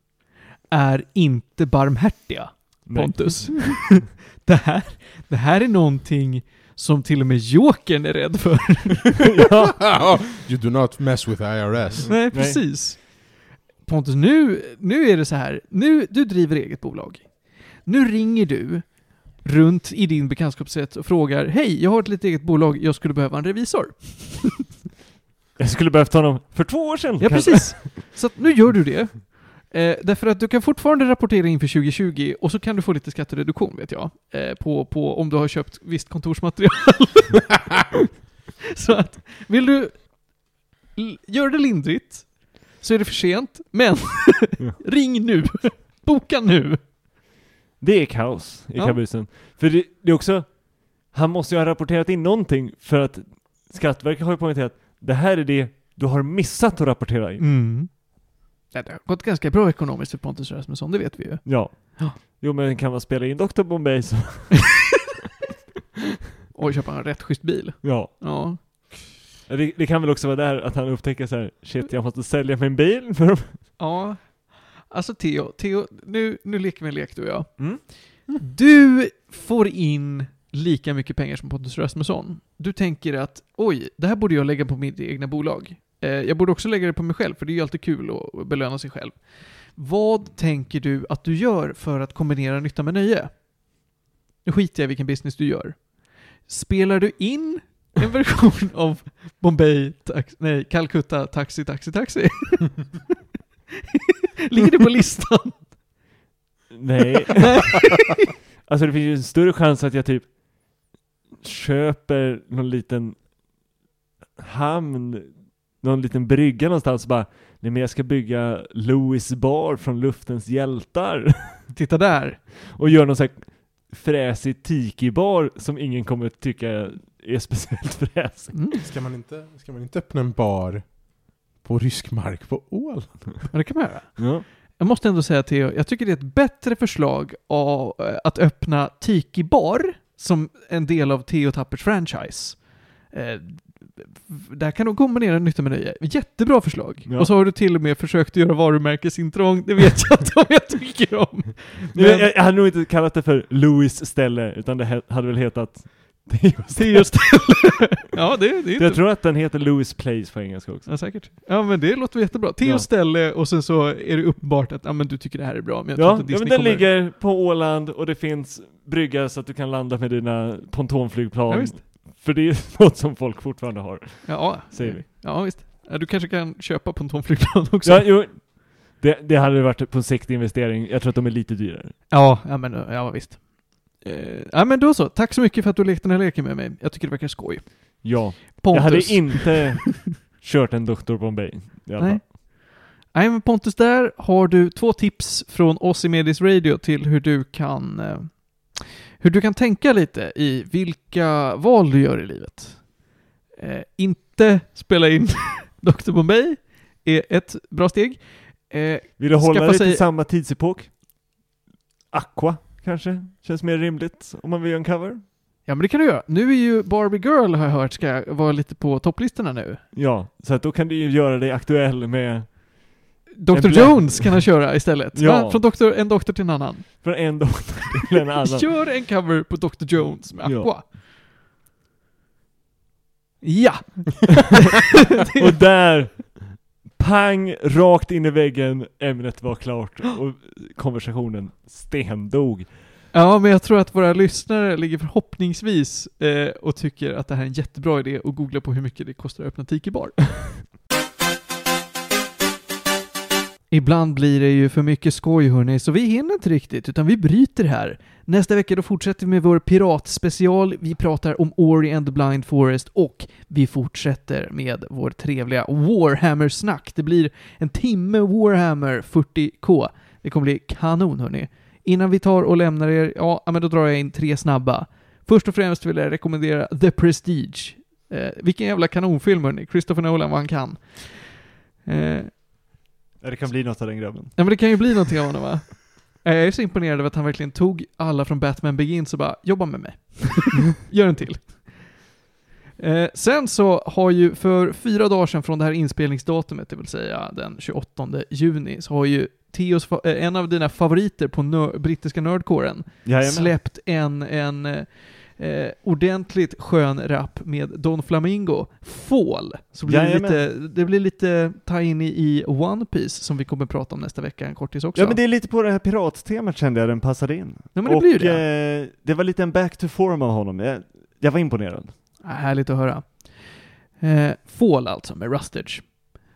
är inte barmhärtiga, Nej. Pontus. <laughs> det, här, det här är någonting som till och med Jokern är rädd för. <laughs> ja. you do not mess with IRS. Nej, precis. Pontus, nu, nu är det så här. Nu, du driver eget bolag. Nu ringer du runt i din bekantskapskrets och frågar Hej, jag har ett litet eget bolag, jag skulle behöva en revisor. <laughs> Jag skulle behövt honom för två år sedan. Ja, kanske. precis. Så att nu gör du det. Eh, därför att du kan fortfarande rapportera in för 2020 och så kan du få lite skattereduktion vet jag. Eh, på, på om du har köpt visst kontorsmaterial. <laughs> så att, vill du göra det lindrigt så är det för sent, men <laughs> Ja. <laughs> ring nu. Boka nu. Det är kaos i Ja. kabysen. För det, det är också, han måste ju ha rapporterat in någonting för att Skatteverket har ju poängterat det här är det du har missat att rapportera in. Mm. Ja, det har gått ganska bra ekonomiskt för Pontus Rasmusson, det vet vi ju. Ja. Ja. Jo men kan man spela in Dr. Bombay så, <laughs> Och köpa en rätt schysst bil. ja. Ja. Det, det kan väl också vara där att han upptäcker så här, shit jag måste sälja min bil <laughs> för Ja. Alltså Theo, Theo nu, nu leker vi en lek du och jag. mm. Du får in lika mycket pengar som Pontus Rasmusson. Du tänker att oj, det här borde jag lägga på mitt egna bolag. Eh, jag borde också lägga det på mig själv, för det är ju alltid kul att belöna sig själv. Vad tänker du att du gör för att kombinera nytta med nöje? Nu skiter jag i vilken business du gör. Spelar du in <laughs> en version av Bombay, tax, nej, Calcutta, Taxi, Taxi, Taxi? <laughs> Ligger det på listan? Nej. <laughs> alltså det finns ju en större chans att jag typ köper någon liten hamn, någon liten brygga någonstans och bara Nej men jag ska bygga Louis Bar från Luftens hjältar Titta där. och göra någon sån här fräsig tiki-bar som ingen kommer tycka är speciellt fräsig. Mm. Ska man inte, ska man inte öppna en bar på rysk mark på Åland? Ja, det kan man göra. Ja. Jag måste ändå säga Theo, jag tycker det är ett bättre förslag av, eh, att öppna Tiki Bar som en del av Theo Tappers franchise. Eh, där kan de kombinera nytta med nöje. Jättebra förslag. Ja. Och så har du till och med försökt göra varumärkesintrång, det vet jag inte om jag tycker om. Men jag, jag hade nog inte kallat det för Louis ställe, utan det hade väl hetat Theos Theo ställe. ja, det, det är inte... Jag tror att den heter Louis Place på engelska också. Ja, säkert. Ja, men det låter jättebra. Theo Ja. ställe och sen så är det uppenbart att ja, men du tycker det här är bra, men jag tror Ja, inte ja Disney men den kommer... ligger på Åland och det finns brygga så att du kan landa med dina pontonflygplan. Ja, visst. För det är <laughs> något som folk fortfarande har, Ja, säger vi. Ja, visst. Ja, du kanske kan köpa pontonflygplan <laughs> också. Ja, jo, det, det hade varit på en sikt investering. Jag tror att de är lite dyrare. Ja, ja men ja, visst. Eh, ja men då så, tack så mycket för att du lekte den här leken med mig. Jag tycker det verkar skoj. Ja. Pontus. Jag hade inte <laughs> kört en Dr. Bombay. I alla Nej. fall. Nej men Pontus, där har du två tips från oss i Medis Radio till hur du kan eh, hur du kan tänka lite i vilka val du gör i livet. Eh, inte spela in <laughs> Dr. Bombay är ett bra steg. Eh, Vill du hålla sig- till samma tidsepok? Aqua, kanske? Känns mer rimligt om man vill göra en cover? ja men det kan du göra. Nu är ju Barbie Girl har jag hört ska vara lite på topplistorna nu. Ja, så att då kan du ju göra dig aktuell med Dr. Jones kan han köra istället. Ja. Va? Från doktor, en doktor till en annan. från en doktor till en annan. <laughs> Kör en cover på Dr. Jones med Ja. Aqua. Ja! <laughs> Och där, pang, rakt in i väggen, ämnet var klart och konversationen stendog. Ja, men jag tror att våra lyssnare ligger förhoppningsvis eh, och tycker att det här är en jättebra idé och googla på hur mycket det kostar att öppna Tiki Bar. <laughs> Ibland blir det ju för mycket skoj hörni, så vi hinner inte riktigt, utan vi bryter här. Nästa vecka då fortsätter vi med vår piratspecial. Vi pratar om Ori and the Blind Forest och vi fortsätter med vår trevliga Warhammer-snack. Det blir en timme Warhammer 40K. Det kommer bli kanon hörni. Innan vi tar och lämnar er, ja, men då drar jag in tre snabba. Först och främst vill jag rekommendera The Prestige. Eh, vilken jävla kanonfilm hörni. Christopher Nolan, vad han kan. Eh, det kan bli något av den grabben. Ja men det kan ju bli någonting av honom va? Eh, Jag är så imponerad över att han verkligen tog alla från Batman Begins och bara, jobba med mig. <laughs> Gör en till. Eh, sen så har ju för fyra dagar sedan från det här inspelningsdatumet, det vill säga den 28 juni, så har ju Theos, eh, en av dina favoriter på nör- brittiska nördkåren, släppt en, en eh, ordentligt skön rap med Don Flamingo, Fall. Så blir det, lite, det blir lite tie-in i, i One Piece som vi kommer prata om nästa vecka, en kortis också. Ja men det är lite på det här pirattemat kände jag den passade in. Ja, men det och blir det. Eh, det var lite en back to form av honom. Jag, jag var imponerad. Ah, Härligt att höra. Eh, Fall alltså, med Rustage.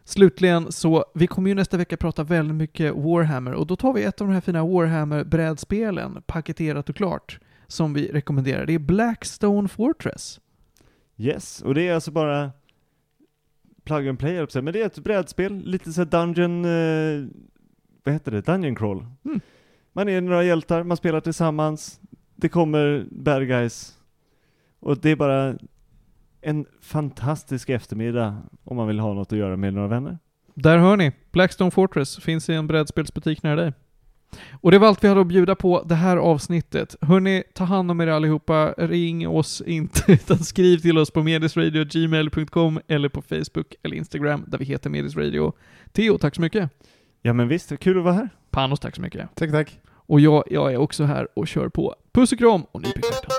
Slutligen så, vi kommer ju nästa vecka prata väldigt mycket Warhammer och då tar vi ett av de här fina Warhammer-brädspelen, paketerat och klart, som vi rekommenderar. Det är Blackstone Fortress. Yes, och det är alltså bara plug and play, men det är ett brädspel, lite så dungeon, eh, vad heter det, dungeon crawl. Och det är bara en fantastisk eftermiddag om man vill ha något att göra med några vänner. Där hör ni. Blackstone Fortress finns i en brädspelsbutik nära dig. Och det var allt vi hade att bjuda på det här avsnittet. Hörni, ta hand om er allihopa. Ring oss inte, <laughs> utan skriv till oss på medisradio.gmail.com eller på Facebook eller Instagram där vi heter Medisradio. Theo, tack så mycket. Ja men visst, kul att vara här. Panos, tack så mycket. Tack, tack. Och jag, jag är också här och kör på. Puss och kram och nyp i stjärten.